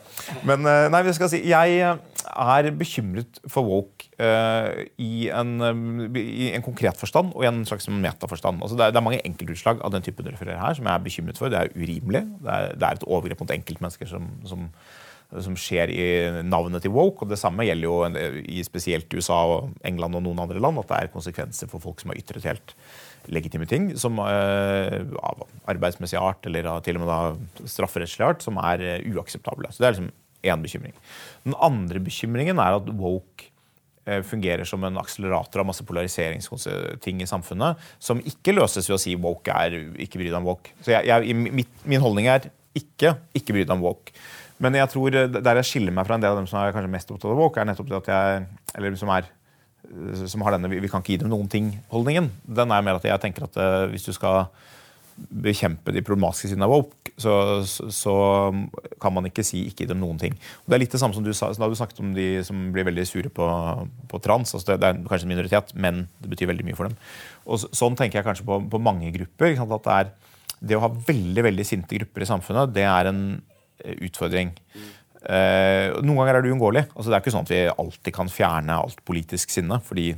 Men uh, nei, vi skal si, jeg er bekymret for woke uh, i, en, i, en, konkret forstand og i en slags metaforstand. Altså det, er, det er mange enkeltutslag av den typen du refererer her som jeg er bekymret for. Det er urimelig. Det er, er et overgrep mot enkeltmennesker som, som som skjer i navnet til woke. og Det samme gjelder jo i spesielt USA og England og noen andre land. At det er konsekvenser for folk som har ytret helt legitime ting som uh, av arbeidsmessig art eller til og med da strafferettslig art som er uh, uakseptable. Så Det er liksom én bekymring. Den andre bekymringen er at woke uh, fungerer som en akselerator av masse polariseringsting i samfunnet som ikke løses ved å si woke er ikke bry deg om woke. Så jeg, jeg, Min holdning er ikke ikke bry deg om woke. Men jeg tror eh, der jeg skiller meg fra en del av dem som er kanskje mest opptatt av woke, er nettopp det at jeg eller som, er, eh, som har denne 'vi kan ikke gi dem noen ting'-holdningen. Den er mer at jeg tenker at uh, hvis du skal bekjempe de problematiske sidene av woke, så, så, så, kan man ikke si 'ikke gi dem noen ting'. Og det er litt det samme som du sa, da du snakket om de som blir veldig sure på, på trans. Altså det, det, er kanskje en minoritet, men det betyr veldig mye for dem. Og så, Sånn tenker jeg kanskje på, på mange grupper. at det er det å ha veldig veldig sinte grupper i samfunnet, det er en utfordring. Uh, noen ganger er det uunngåelig. Altså, det er ikke sånn at vi alltid kan fjerne alt politisk sinne. fordi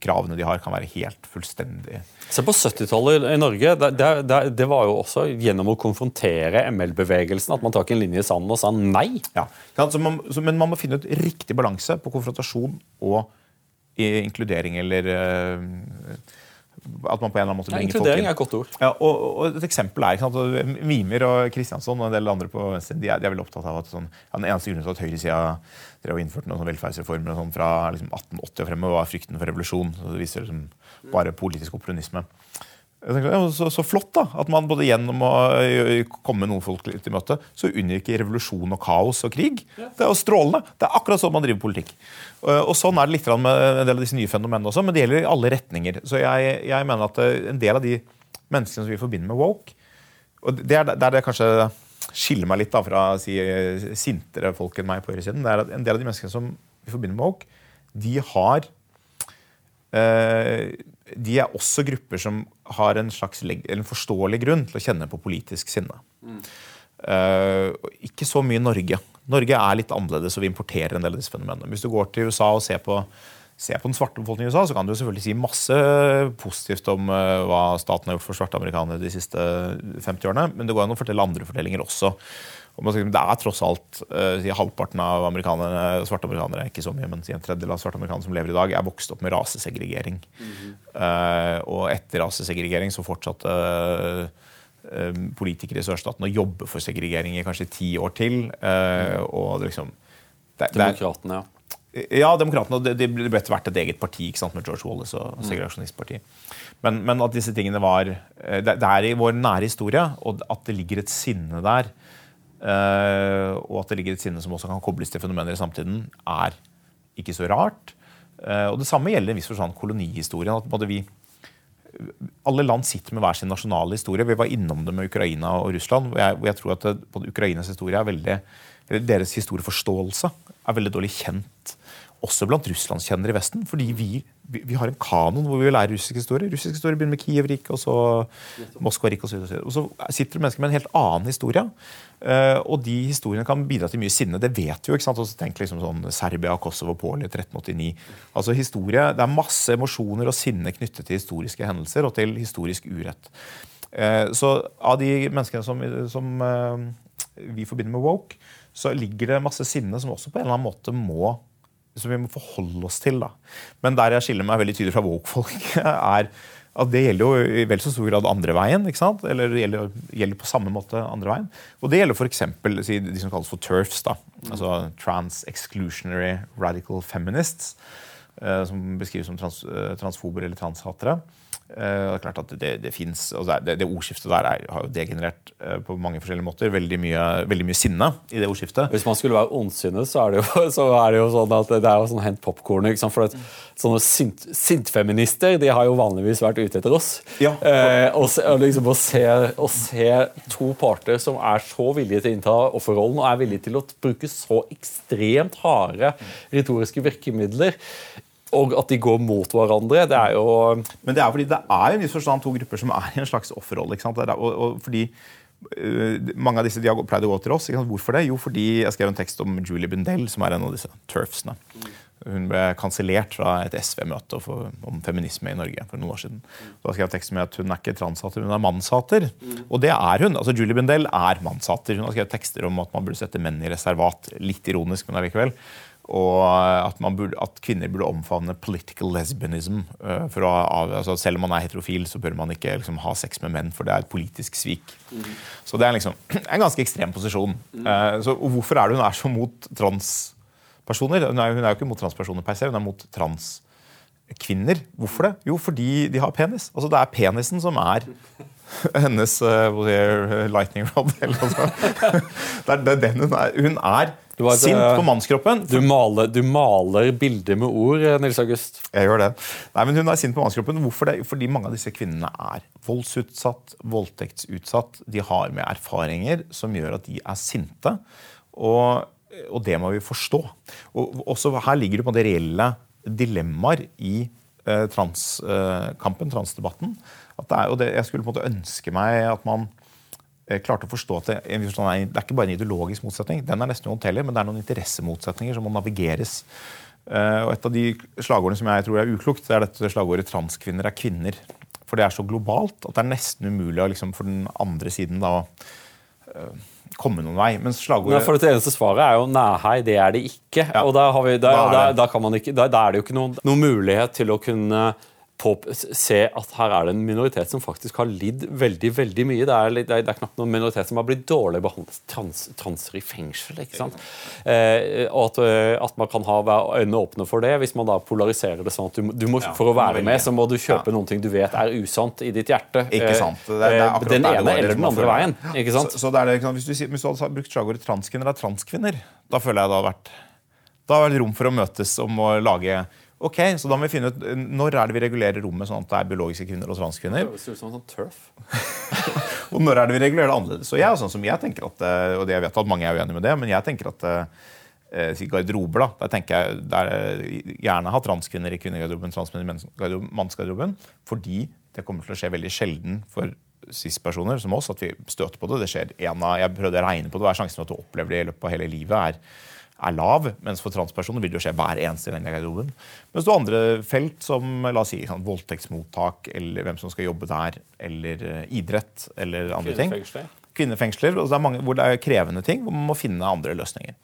kravene de har, kan være helt fullstendig Se på 70-tallet i Norge. Det, det, det, var jo også gjennom å konfrontere ML-bevegelsen at man tok en linje i sanden og sa nei. Ja, man, så, Men man må finne ut riktig balanse på konfrontasjon og inkludering eller uh, at man på en eller annen måte bringer ja, Inkludering er et godt ord. Ja, og, og, Et eksempel er sant, Mimer og Kristiansson og en del andre på venstre de er, de er veldig opptatt av at sånn, ja, den eneste grunnen til at høyresida drev innførte noen velferdsreformer velferdsreformer sånn, fra liksom, 1880 og fremme, var frykten for revolusjon. Så det viser liksom, bare politisk opportunisme. Tenker, ja, så, så, flott da, at man både gjennom å komme noen folk litt i møte, så unngikk revolusjon og kaos og krig. Det er jo strålende. Det er akkurat sånn man driver politikk. Og Sånn er det litt med en del av disse nye fenomenene også, men det gjelder i alle retninger. Så jeg, jeg mener at en del av de menneskene som vi forbinder med woke, og det er der det kanskje skiller meg litt da fra si, sintere folk enn meg på høyresiden, det er at en del av de menneskene som vi forbinder med woke, de har eh, de er også grupper som har en slags en forståelig grunn til å kjenne på politisk sinne. Mm. Uh, ikke så mye Norge. Norge er litt annerledes, og vi importerer en del av disse fenomenene. Hvis du går til USA og ser på, ser på den svarte befolkningen i USA, så kan du selvfølgelig si masse positivt om uh, hva staten har gjort for svarte amerikanere de siste 50 årene, men det går an å fortelle andre fortellinger også. Det er tross alt uh, halvparten av amerikanere, svarte amerikanere ikke så mye, men en tredjedel av svarte amerikanere som lever i dag, er vokst opp med rasesegregering. Mm -hmm. uh, og etter rasesegregering så fortsatte uh, politikere i sørstaten å jobbe for segregering i kanskje ti år til. og liksom, det, Demokratene, ja. Ja, demokratene. Det, det ble etter hvert et eget parti ikke sant, med George Wallace og mm. segregasjonistpartiet. Men, men, at disse tingene var det, det er i vår nære historie, og at det ligger et sinne der Uh, og at det ligger et sinne som også kan kobles til fenomener i samtiden, er ikke så rart. Uh, og Det samme gjelder en viss forstand kolonihistorien. at både vi alle land sitter med hver sin nasjonale historie. Vi var innom det med Ukraina og Russland. hvor jeg, hvor jeg tror at det, både Ukrainas historie er veldig, Deres historieforståelse er veldig dårlig kjent også blant russlandskjennere i Vesten. Fordi vi, vi, vi, har en kanon hvor vi vil lære russisk historie. Russisk historie begynner med Kiev-riket, og så Moskva-riket osv. Og, og så sitter det mennesker med en helt annen historie. Uh, og de historiene kan bidra til mye sinne. Det vet vi jo. ikke sant? Også tenk liksom sånn Serbia, Kosovo, Polen 1389. Altså historie, Det er masse emosjoner og sinne knyttet til historiske hendelser og til historisk urett. Uh, så av de menneskene som, som uh, vi forbinder med woke, så ligger det masse sinne som også på en eller annen måte må som vi må forholde oss til. Da. Men der jeg skiller meg veldig tydelig fra woke-folk, er at det gjelder jo i vel så stor grad andre veien. ikke sant? Eller det gjelder, gjelder på samme måte andre veien. Og det gjelder f.eks. de som kalles for TERFs. da, altså Trans Exclusionary Radical Feminists. eh, som beskrives som trans, eh, transfober eller transhatere. Eh, det er klart at det, det, finnes, det, det ordskiftet der er, har jo degenerert eh, på mange forskjellige måter. Veldig mye, veldig mye, sinne i det ordskiftet. Hvis man skulle være ondsinnet, så, er det jo, så er det jo sånn at det er jo sånn hent popkorn. For at, sånne sint, sintfeminister de har jo vanligvis vært ute etter oss. Ja. Eh, og, og liksom å se, å se, to parter som er så villige til å innta offerrollen og er villige til å bruke så ekstremt harde retoriske virkemidler og at de går mot hverandre. det er jo... Men det er fordi det er en viss forstand to grupper som er i en slags offerrolle. ikke sant? Og, og fordi uh, Mange av disse de har pleid å gå til oss. Hvorfor det? Jo, fordi jeg skrev en tekst om Julie Bundell, som er en av disse turfsene. Hun ble kansellert fra et SV-møte om feminisme i Norge for noen år siden. Da skrev jeg tekst med at Hun er ikke transhater, hun er mannshater. Og det er hun. altså Julie Bundell er mannshater. Hun har skrevet tekster om at man burde sette menn i reservat. Litt ironisk, men allikevel og at, burde, at, kvinner burde omfavne political lesbianism. Uh, for å, altså, selv om man er heterofil, så bør man ikke liksom, ha sex med menn, for det er et politisk svik. Mm. Så det er liksom en ganske ekstrem posisjon. Mm. Så, hvorfor er det hun er så mot transpersoner? Hun er, hun er jo ikke mot transpersoner per se, hun er mot transkvinner. Hvorfor det? Jo, fordi de har penis. Altså, det er penisen som er hennes uh, lightning rod. Det, er, det er den hun er. Hun er var, Sint på mannskroppen. Du maler, du maler, bilder med ord, eh, Nils August. Jeg gjør det. Nei, men Hun er sint på mannskroppen. Hvorfor det? Fordi mange av disse kvinnene er voldsutsatt, voldtektsutsatt. De har med erfaringer som gjør at de er sinte. Og, og det må vi forstå. Og også Her ligger det på det reelle dilemmaer i eh, transkampen, eh, transdebatten. At det er, jo det, jeg skulle på en måte ønske meg at man Eh, klarte å forstå at det, det, er ikke bare en ideologisk motsetning, den er nesten uhåndterlig, men det er noen interessemotsetninger som må navigeres. Eh, og Et av de slagordene som jeg tror er uklokt, det er dette slagordet 'transkvinner er kvinner'. For det er så globalt at det er nesten umulig liksom, for den andre siden da, uh, komme noen vei. Men slagordet Nei, For det eneste svaret er jo nei, det er det ikke. Ja. Og da, vi, da, da, da, ikke, da, er det jo ikke noen, noen mulighet til å kunne på, se at her er det en minoritet som faktisk har lidd veldig veldig mye. Det er, det er, det er knapt noen minoritet som har blitt dårlig behandlet. Trans, transer i fengsel. ikke sant? Eh, og at, eh, at, man kan ha øynene åpne for det, hvis man da polariserer det sånn at du, du må, for å være med, så må du kjøpe ja. noen ting du vet er usant i ditt hjerte. Ikke sant? Det er, eh, den ene eller den andre veien. ikke sant? Så, så det er det, hvis, du, hvis du hadde brukt slagordet transkvinner er transkvinner, da føler jeg det har vært da har vært rom for å møtes om å lage Ok, så da må vi finne ut Når er det vi regulerer rommet sånn at det er biologiske kvinner og transkvinner? Det ser ut som en sånn turf. og når er det vi regulerer det annerledes? Så jeg, sånn som jeg tenker at, eh, og jeg vet at mange er uenige med det, men jeg tenker at eh, garderober, da, der tenker jeg der, eh, gjerne ha transkvinner i kvinnegarderoben, transkvinner i mannsgarderoben, fordi det kommer til å skje veldig sjelden for cis-personer som oss at vi støter på det. Det skjer en av, Jeg prøvde å regne på det, hva er sjansen for at du opplever det i løpet av hele livet? er er lav, mens for transpersoner vil det jo skje hver eneste i garderoben. Mens du har andre felt, som la oss si, sånn, voldtektsmottak, eller hvem som skal jobbe der, eller uh, idrett, eller andre ting. Kvinnefengsler. Og det er mange, hvor det er krevende ting, hvor man må finne andre løsninger.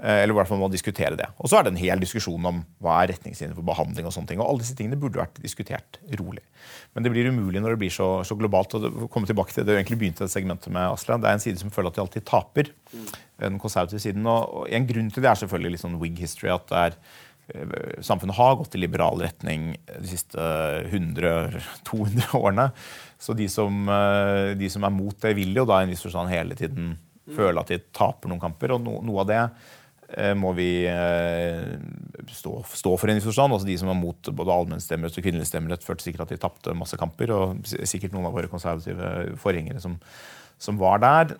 Uh, eller i hvert fall må diskutere det. Og så er det en hel diskusjon om hva er retningslinjer for behandling. Og sånne ting, og alle disse tingene burde vært diskutert rolig. Men det blir umulig når det blir så, så globalt. og komme tilbake til det egentlig begynte segmentet med, Asla. Det er en side som føler at de alltid taper. Den konservative siden. Og, En grunn til det er selvfølgelig litt sånn wig history. at det er eh, Samfunnet har gått i liberal retning de siste 100-200 årene. Så de som, eh, de som, er mot det, vil jo da i en viss forstand hele tiden føle at de taper noen kamper. Og no, noe av det eh, må vi stå, stå, for. en viss forstand. Altså De som var mot både allmennstemmerett og kvinnelig stemmerett, følte sikkert at de tapte masse kamper. Og sikkert noen av våre konservative forgjengere som, som var der.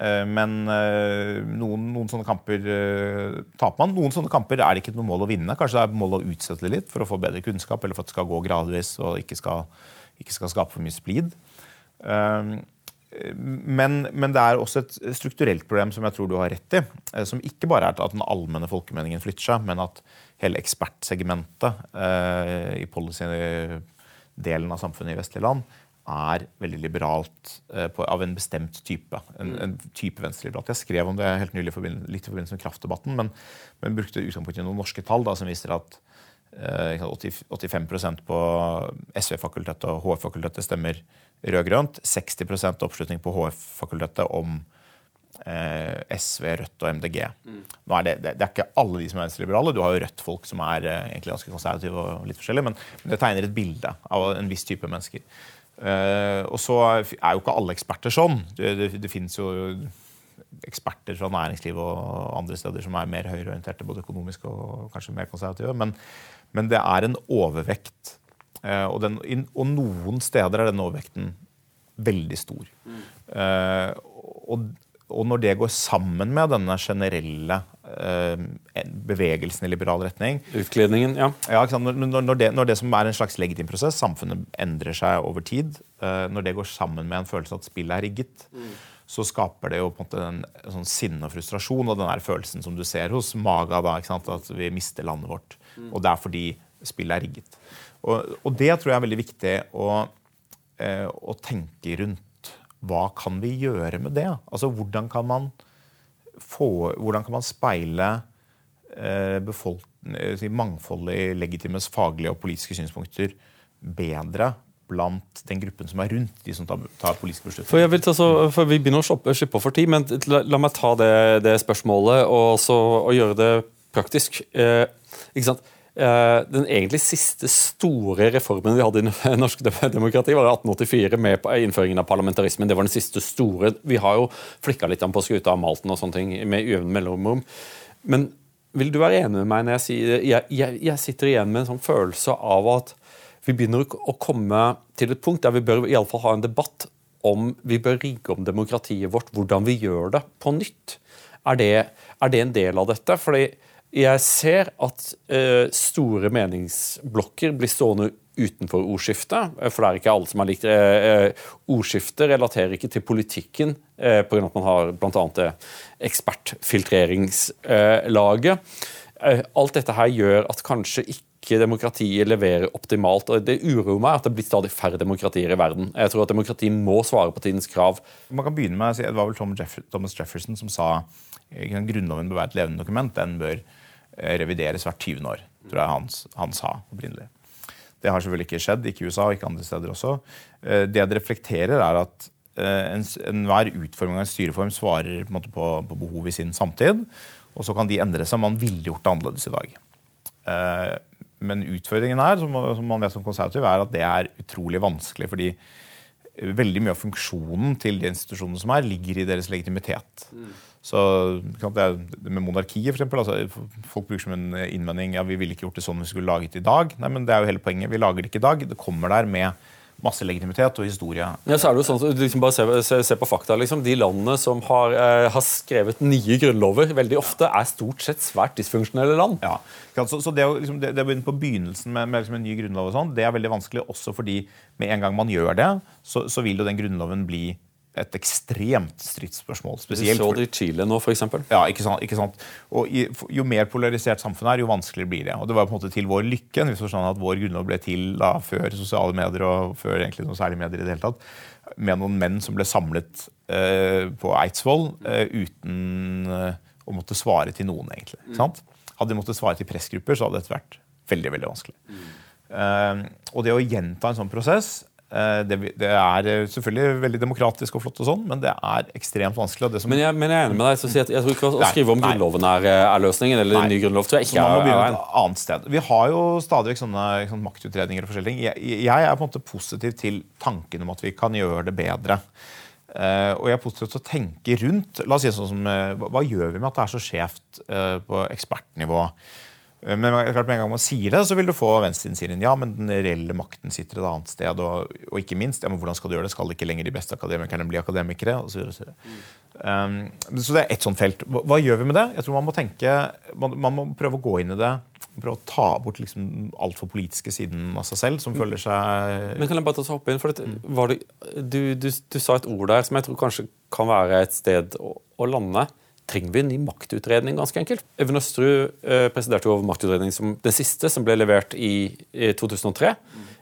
Eh, men eh, noen, noen, sånne kamper eh, taper man. Noen sånne kamper er det ikke noe mål å vinne. Kanskje det er mål å utsette det litt for å få bedre kunnskap, eller for at det skal gå gradvis og ikke skal, ikke skal skape for mye splid. Men, men, det er også et strukturelt problem som jeg tror du har rett i. Som ikke bare er at den allmenne folkemeningen flytter seg, men at hele ekspertsegmentet i policy-delen av samfunnet i vestlige land er veldig liberalt eh, på, av en bestemt type. En, mm. en type venstreliberalt. Jeg skrev om det helt nylig litt i forbindelse med kraftdebatten, men, men brukte utgangspunkt i noen norske tall da, som viser at eh, 85% på SV-fakultetet og HF-fakultetet stemmer rød-grønt. 60% oppslutning på HF-fakultetet om eh, SV, Rødt og MDG. Nå er det, det, det er ikke alle de som er venstreliberale. Du har jo Rødt-folk som er eh, egentlig ganske konservative og litt forskjellige, men, men det tegner et bilde av en viss type mennesker. Eh, og så er jo ikke alle eksperter sånn. Det, det, det finnes jo eksperter fra næringslivet og andre steder som er mer høyreorienterte, både økonomisk og kanskje mer konservative. Men, men det er en overvekt. Eh, og, den, og, noen steder er den overvekten veldig stor. Mm. Og, og, når det går sammen med denne generelle uh, bevegelsen i liberal retning Utkledningen, ja. ja når, når, det, når, det, som er en slags legitim prosess, samfunnet endrer seg over tid, når det går sammen med en følelse av at spillet er rigget, mm så skaper det jo på en måte en sånn sinne og frustrasjon og den der følelsen som du ser hos Maga, da, at vi mister landet vårt. Mm. Og det er fordi spillet er rigget. Og, og, det tror jeg er veldig viktig å, eh, å, tenke rundt. Hva kan vi gjøre med det? Altså, Hvordan kan man, få, hvordan kan man speile eh, eh mangfoldet i legitimes faglige og politiske synspunkter bedre blant den gruppen som er rundt de som tar, tar politiske beslutninger. For, for Vi begynner å slippe for tid, men la, la meg ta det, det spørsmålet og, så, og, gjøre det praktisk. Eh, ikke sant? Eh, den egentlig siste store reformen vi hadde i norsk demokrati, var i 1884 med innføringen av parlamentarismen. Det var den siste store. Vi har jo flikka litt på skuta av Malten og sånne ting med ujevne mellomrom. Men vil du være enig med meg når jeg sier jeg, jeg, jeg sitter igjen med en sånn følelse av at vi begynner å komme til et punkt der vi bør i alle fall ha en debatt om vi bør rigge om demokratiet vårt, hvordan vi gjør det på nytt. Er det, er det en del av dette? Fordi jeg ser at uh, store meningsblokker blir stående utenfor ordskiftet. For det er ikke alle som har likt eh, eh ordskiftet, relaterer ikke til politikken eh, pga. at man har bl.a. det ekspertfiltreringslaget. Eh, alt dette her gjør at kanskje ikke demokratiet leverer optimalt. og Det uroer meg at det blir stadig færre demokratier i verden. Jeg tror at demokrati må svare på tidens krav. Man kan begynne med å si, Det var vel Thomas Jefferson som sa grunnloven bør være et levende dokument. Den bør eh, revideres hvert 20. år, tror jeg han, han sa opprinnelig. Det har selvfølgelig ikke skjedd, ikke i USA og ikke andre steder også. Eh, det det reflekterer, er at eh, enhver en utforming av en styreform svarer på, på, på behov i sin samtid. Og så kan de endre seg. Man ville gjort det annerledes i dag. Men utfordringen her, som, man vet som konservativ, er at det er utrolig vanskelig. fordi veldig mye av funksjonen til de institusjonene som er, ligger i deres legitimitet. Mm. Så Med monarkiet, eksempel, altså, Folk bruker som en innvending ja, vi ville ikke gjort det sånn vi skulle laget det i dag. Nei, men det er jo hele poenget. Vi lager det ikke i dag. Det kommer der med masse legitimitet og historie. Ja, så er det jo sånn, liksom bare se, se, se, på fakta. Liksom. De landene som har, eh, har, skrevet nye grunnlover, veldig ofte er stort sett svært dysfunksjonelle land. Ja, så, så det, å, liksom, det, på begynnelsen med, med liksom en ny grunnlov, og sånn, det er veldig vanskelig også fordi med en gang man gjør det, så, så vil jo den grunnloven bli et ekstremt stridsspørsmål. spesielt. Du så det i Chile nå, f.eks. Ja, ikke sant, ikke sant? Og Jo mer polarisert samfunnet er, jo vanskeligere blir det. Og Det var på en måte til vår lykke hvis sånn at vår grunnlov ble til da, før sosiale medier og før egentlig noen særlige medier i det hele tatt, med noen menn som ble samlet eh, på Eidsvoll eh, uten eh, å måtte svare til noen, egentlig. Mm. Sant? Hadde de måttet svare til pressgrupper, så hadde dette vært veldig veldig vanskelig. Mm. Uh, og det å gjenta en sånn prosess det, det, er eh, selvfølgelig veldig demokratisk og flott, og sånn, men det er ekstremt vanskelig. men, jeg, men, jeg, er enig med deg. Så jeg, jeg tror ikke å skrive om Grunnloven er, eh, er, løsningen. eller nei. ny grunnlov tror jeg ikke er, er et annet sted. Vi har jo stadig sånne, sånne maktutredninger og forskjellige. Jeg, jeg, er på en måte positiv til tanken om at vi kan gjøre det bedre. Uh, og jeg er positiv til å tenke rundt la oss si sånn som, uh, hva, gjør vi med at det er så skjevt uh, på ekspertnivå? Eh, men klart med en gang man sier det, så vil du få venstresiden sier ja, men den reelle makten sitter et annet sted. Og, og ikke minst, ja, men hvordan skal du gjøre det? Skal ikke lenger de beste akademikerne bli akademikere? Og så, videre, mm. um, så det er ett sånt felt. Hva, hva, gjør vi med det? Jeg tror Man må tenke, man, man må prøve å gå inn i det. Prøve å ta bort liksom altfor politiske siden av seg selv, som føler seg Men Kan jeg bare ta så hoppe inn? for det, det, du, du, du, sa et ord der som jeg tror kanskje kan være et sted å, å lande trenger vi en ny maktutredning, ganske enkelt. Even Østerud eh, presiderte over maktutredning som den siste, som ble levert i, i 2003.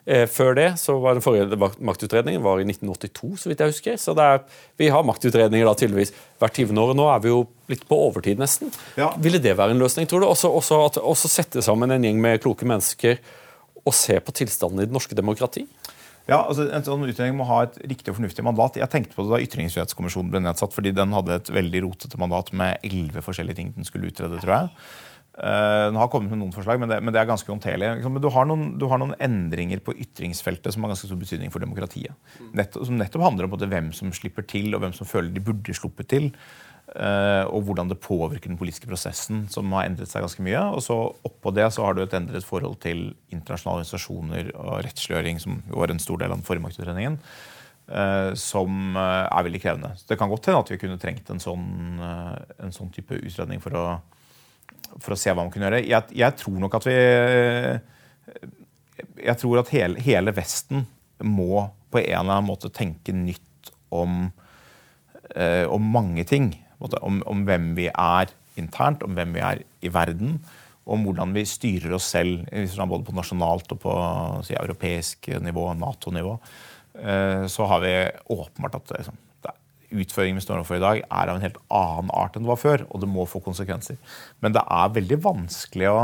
Eh, før det så var den forrige maktutredningen var i 1982, så vidt jeg husker. Så er, vi har maktutredninger da tydeligvis hvert 20. år. Nå er vi jo litt på overtid, nesten. Ja. Ville det være en løsning, tror du? Også, også, at, også sette sammen en gjeng med kloke mennesker og se på tilstanden i det norske demokrati? Ja, altså En sånn utredning må ha et riktig og fornuftig mandat. Jeg tenkte på det da Ytringsfrihetskommisjonen ble nedsatt, fordi den hadde et veldig rotete mandat med elleve forskjellige ting den skulle utrede. tror jeg. Uh, den har kommet med noen forslag, men det, men det er ganske håndterlig. Men du har, noen, du har, noen, endringer på ytringsfeltet som har ganske stor betydning for demokratiet. Nettopp, som nettopp handler om hvem som slipper til, og hvem som føler de burde sluppet til. Uh, og hvordan det påvirker den politiske prosessen, som har endret seg ganske mye. Og så Oppå det så har du et endret forhold til internasjonale organisasjoner og rettsliggjøring, som var en stor del av den forrige maktutredningen, uh, som uh, er veldig krevende. Så Det kan godt hende at vi kunne trengt en sånn, en sånn type utredning for å, for å, se hva man kunne gjøre. Jeg, jeg tror nok at vi Jeg tror at hele, hele Vesten må på en eller annen måte tenke nytt om, om mange ting om, om, hvem vi er internt, om hvem vi er i verden. Om hvordan vi styrer oss selv både på nasjonalt og på si, europeisk nivå, Nato-nivå. Eh, så har vi åpenbart at liksom, utføringen vi står overfor i dag, er av en helt annen art enn det var før. Og det må få konsekvenser. Men det er veldig vanskelig å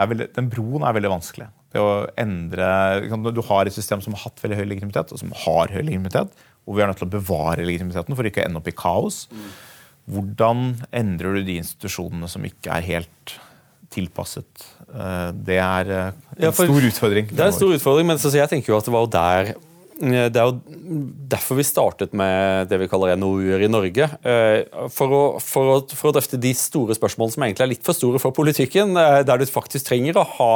veldig, Den broen er veldig vanskelig. Det å endre, Du har et system som har hatt veldig høy legitimitet, og som har høy legitimitet. Og vi er nødt til å bevare legitimiteten for ikke å ende opp i kaos. Hvordan endrer du de institusjonene som ikke er helt tilpasset? Eh, det er eh, en ja, stor utfordring. Det er en stor utfordring, men jeg tenker jo at det var der det er jo derfor vi startet med det vi kaller NOU-er i Norge. Eh, for å, for, å, for å, drøfte de store spørsmålene som egentlig er litt for store for politikken. Eh, der du faktisk trenger å ha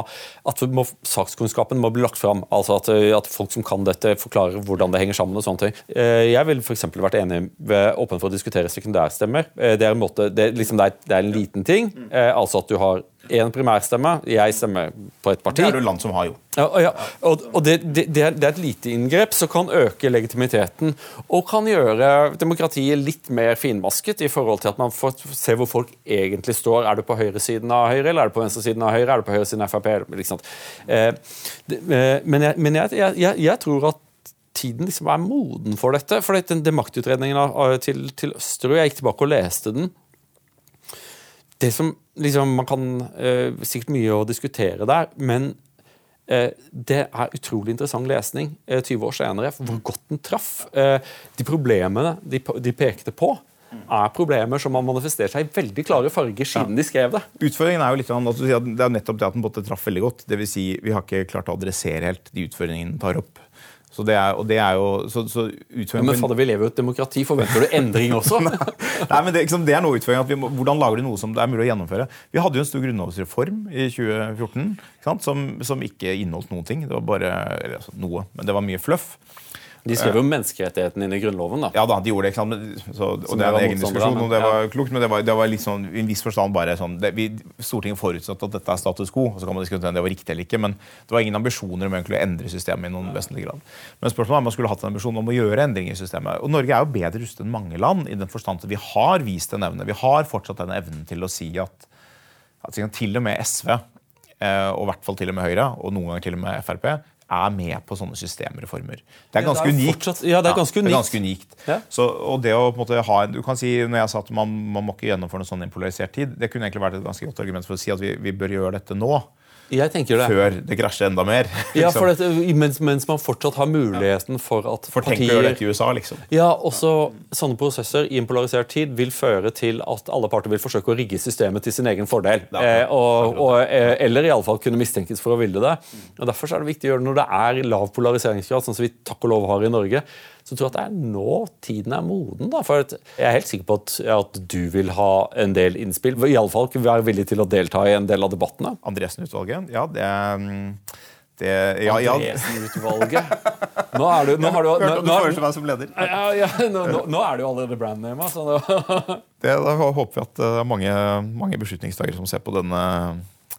at må, sakskunnskapen må bli lagt fram. Altså at, at, folk som kan dette, forklarer hvordan det henger sammen. og sånne ting. Jeg ville f.eks. vært enig ved åpen for å diskutere sekundærstemmer. Det er en, måte, det, liksom det, er, det er en liten ting. Altså at du har én primærstemme. Jeg stemmer på et parti. Det er det land som har gjort. Ja, ja. Og, og det, det, det, er, et lite inngrep som kan øke legitimiteten og kan gjøre demokratiet litt mer finmasket i forhold til at man får se hvor folk egentlig står. Er du på høyresiden av Høyre, eller er du på venstresiden av Høyre? Er du på høyresiden av Frp? Liksom. Eh, eh, men, jeg, men jeg, jeg, jeg, tror at tiden liksom er moden for dette. For den, den maktutredningen til, til Østerud, jeg gikk tilbake og leste den det som liksom, Man kan uh, sikkert mye å diskutere der, men uh, det er utrolig interessant lesning eh, 20 år senere. Hvor godt den traff. de problemene de, de, pekte på, er problemer som har manifestert seg i veldig klare farger siden ja. de skrev det. Utfordringen er jo litt at Det er nettopp det at den traff veldig godt. Det vil si, vi har ikke klart å adressere helt de utfordringene den tar opp. Så det er, det er jo så, så ja, Men fader, vi lever jo i et demokrati. Forventer du endring også? Nei, men det, liksom, det, er noe utfordring. Må, hvordan lager du noe som det er mulig å gjennomføre? Vi hadde jo en stor grunnlovsreform i 2014 som, som, ikke inneholdt noen ting. Det var bare altså, noe, men det var mye fluff. De skrev jo menneskerettighetene inn i Grunnloven. da. Ja da, de gjorde det. ikke Så, og det er en egen diskusjon, og det var klokt, men det var, det var liksom, i en viss forstand bare sånn det, vi, Stortinget forutsatte at dette er status quo, og så kan man diskutere om det var riktig eller ikke, men det var ingen ambisjoner om egentlig å endre systemet i noen vesentlig grad. Men spørsmålet er om man skulle hatt en ambisjon om å gjøre endringer i systemet. Og Norge er jo bedre rustet enn mange land i den forstand at vi har vist en evne. Vi har fortsatt den evnen til å si at, at til og med SV, eh, og i hvert fall til og med Høyre, og noen ganger til og med Frp, er med på sånne systemreformer. Det er ganske ja, det er unikt. Fortsatt, ja, det er ganske unikt. Ja, det er ganske unikt. Ja. Så, og det å på en måte ha, en, du kan si, når jeg sa at man, man må ikke gjennomføre noe sånn impolarisert tid, det kunne egentlig vært et ganske godt argument for å si at vi, vi bør gjøre dette nå. Jeg tenker det. Før det krasjer enda mer. Ja, for det, mens, mens, man fortsatt har muligheten for at for partier... Tenk å dette i USA, liksom. Ja, også Sånne prosesser i en polarisert tid vil føre til at alle parter vil forsøke å rigge systemet til sin egen fordel. Eh, og, og, eh, eller iallfall kunne mistenkes for å ville det. Og Derfor er det viktig å gjøre det når det er lav polariseringsgrad, sånn som vi takk og lov har i Norge så tror jeg at det er nå tiden er moden. Da, for Jeg er helt sikker på at, at du vil ha en del innspill. Iallfall være villig til å delta i en del av debattene. Andresen-utvalget, ja, det er mm, det, ja, Andresen-utvalget. Nå er du, nå har du, nå, nå, nå. Ja, ja, er du allerede brandname. det, da håper vi at det er mange, mange beslutningstakere som ser på denne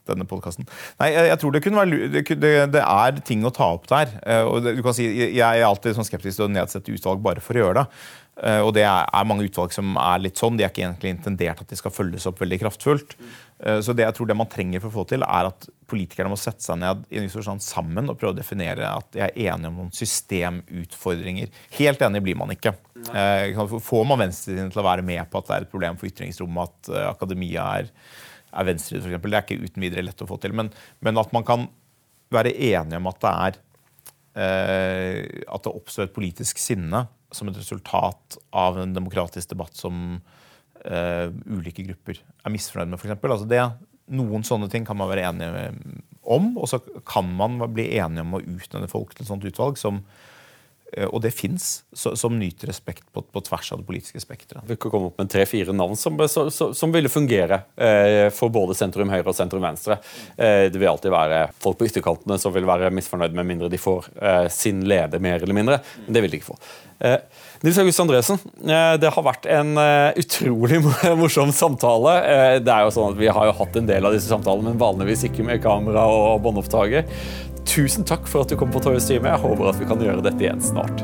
denne podkasten. Nei, jeg, tror det kunne være det, det, er ting å ta opp der. Uh, og det, du kan si, Jeg er alltid sånn skeptisk til å nedsette utvalg bare for å gjøre det. Uh, og det er, mange utvalg som er litt sånn. De er ikke egentlig intendert at de skal følges opp veldig kraftfullt. Uh, så det jeg tror det man trenger for å få til, er at politikerne må sette seg ned i en sammen og prøve å definere at de er enige om noen systemutfordringer. Helt enig blir man ikke. Får man venstresiden til å være med på at det er et problem for ytringsrommet, at akademia er er venstre, for eksempel. Det er ikke uten videre lett å få til. Men, men, at man kan være enige om at det er eh, at det oppstår et politisk sinne som et resultat av en demokratisk debatt som eh, ulike grupper er misfornøyd med, f.eks. Altså det, noen sånne ting kan man være enige om, og så kan man bli enige om å utnevne folk til et sånt utvalg som og det fins, som nyter respekt på, på, tvers av det politiske spekteret. Vi kan komme opp med tre-fire navn som, som, som, ville fungere eh, for både sentrum høyre og sentrum venstre. Eh, det vil alltid være folk på ytterkantene som vil være misfornøyd med mindre de får eh, sin leder mer eller mindre. Men det vil de ikke få. Eh, Nils August Andresen, eh, det har vært en utrolig morsom samtale. det er jo sånn at Vi har jo hatt en del av disse samtalene, men vanligvis ikke med kamera og båndopptaker. Tusen takk for at du kom på Torjus time. Jeg håper at vi kan gjøre dette igjen snart.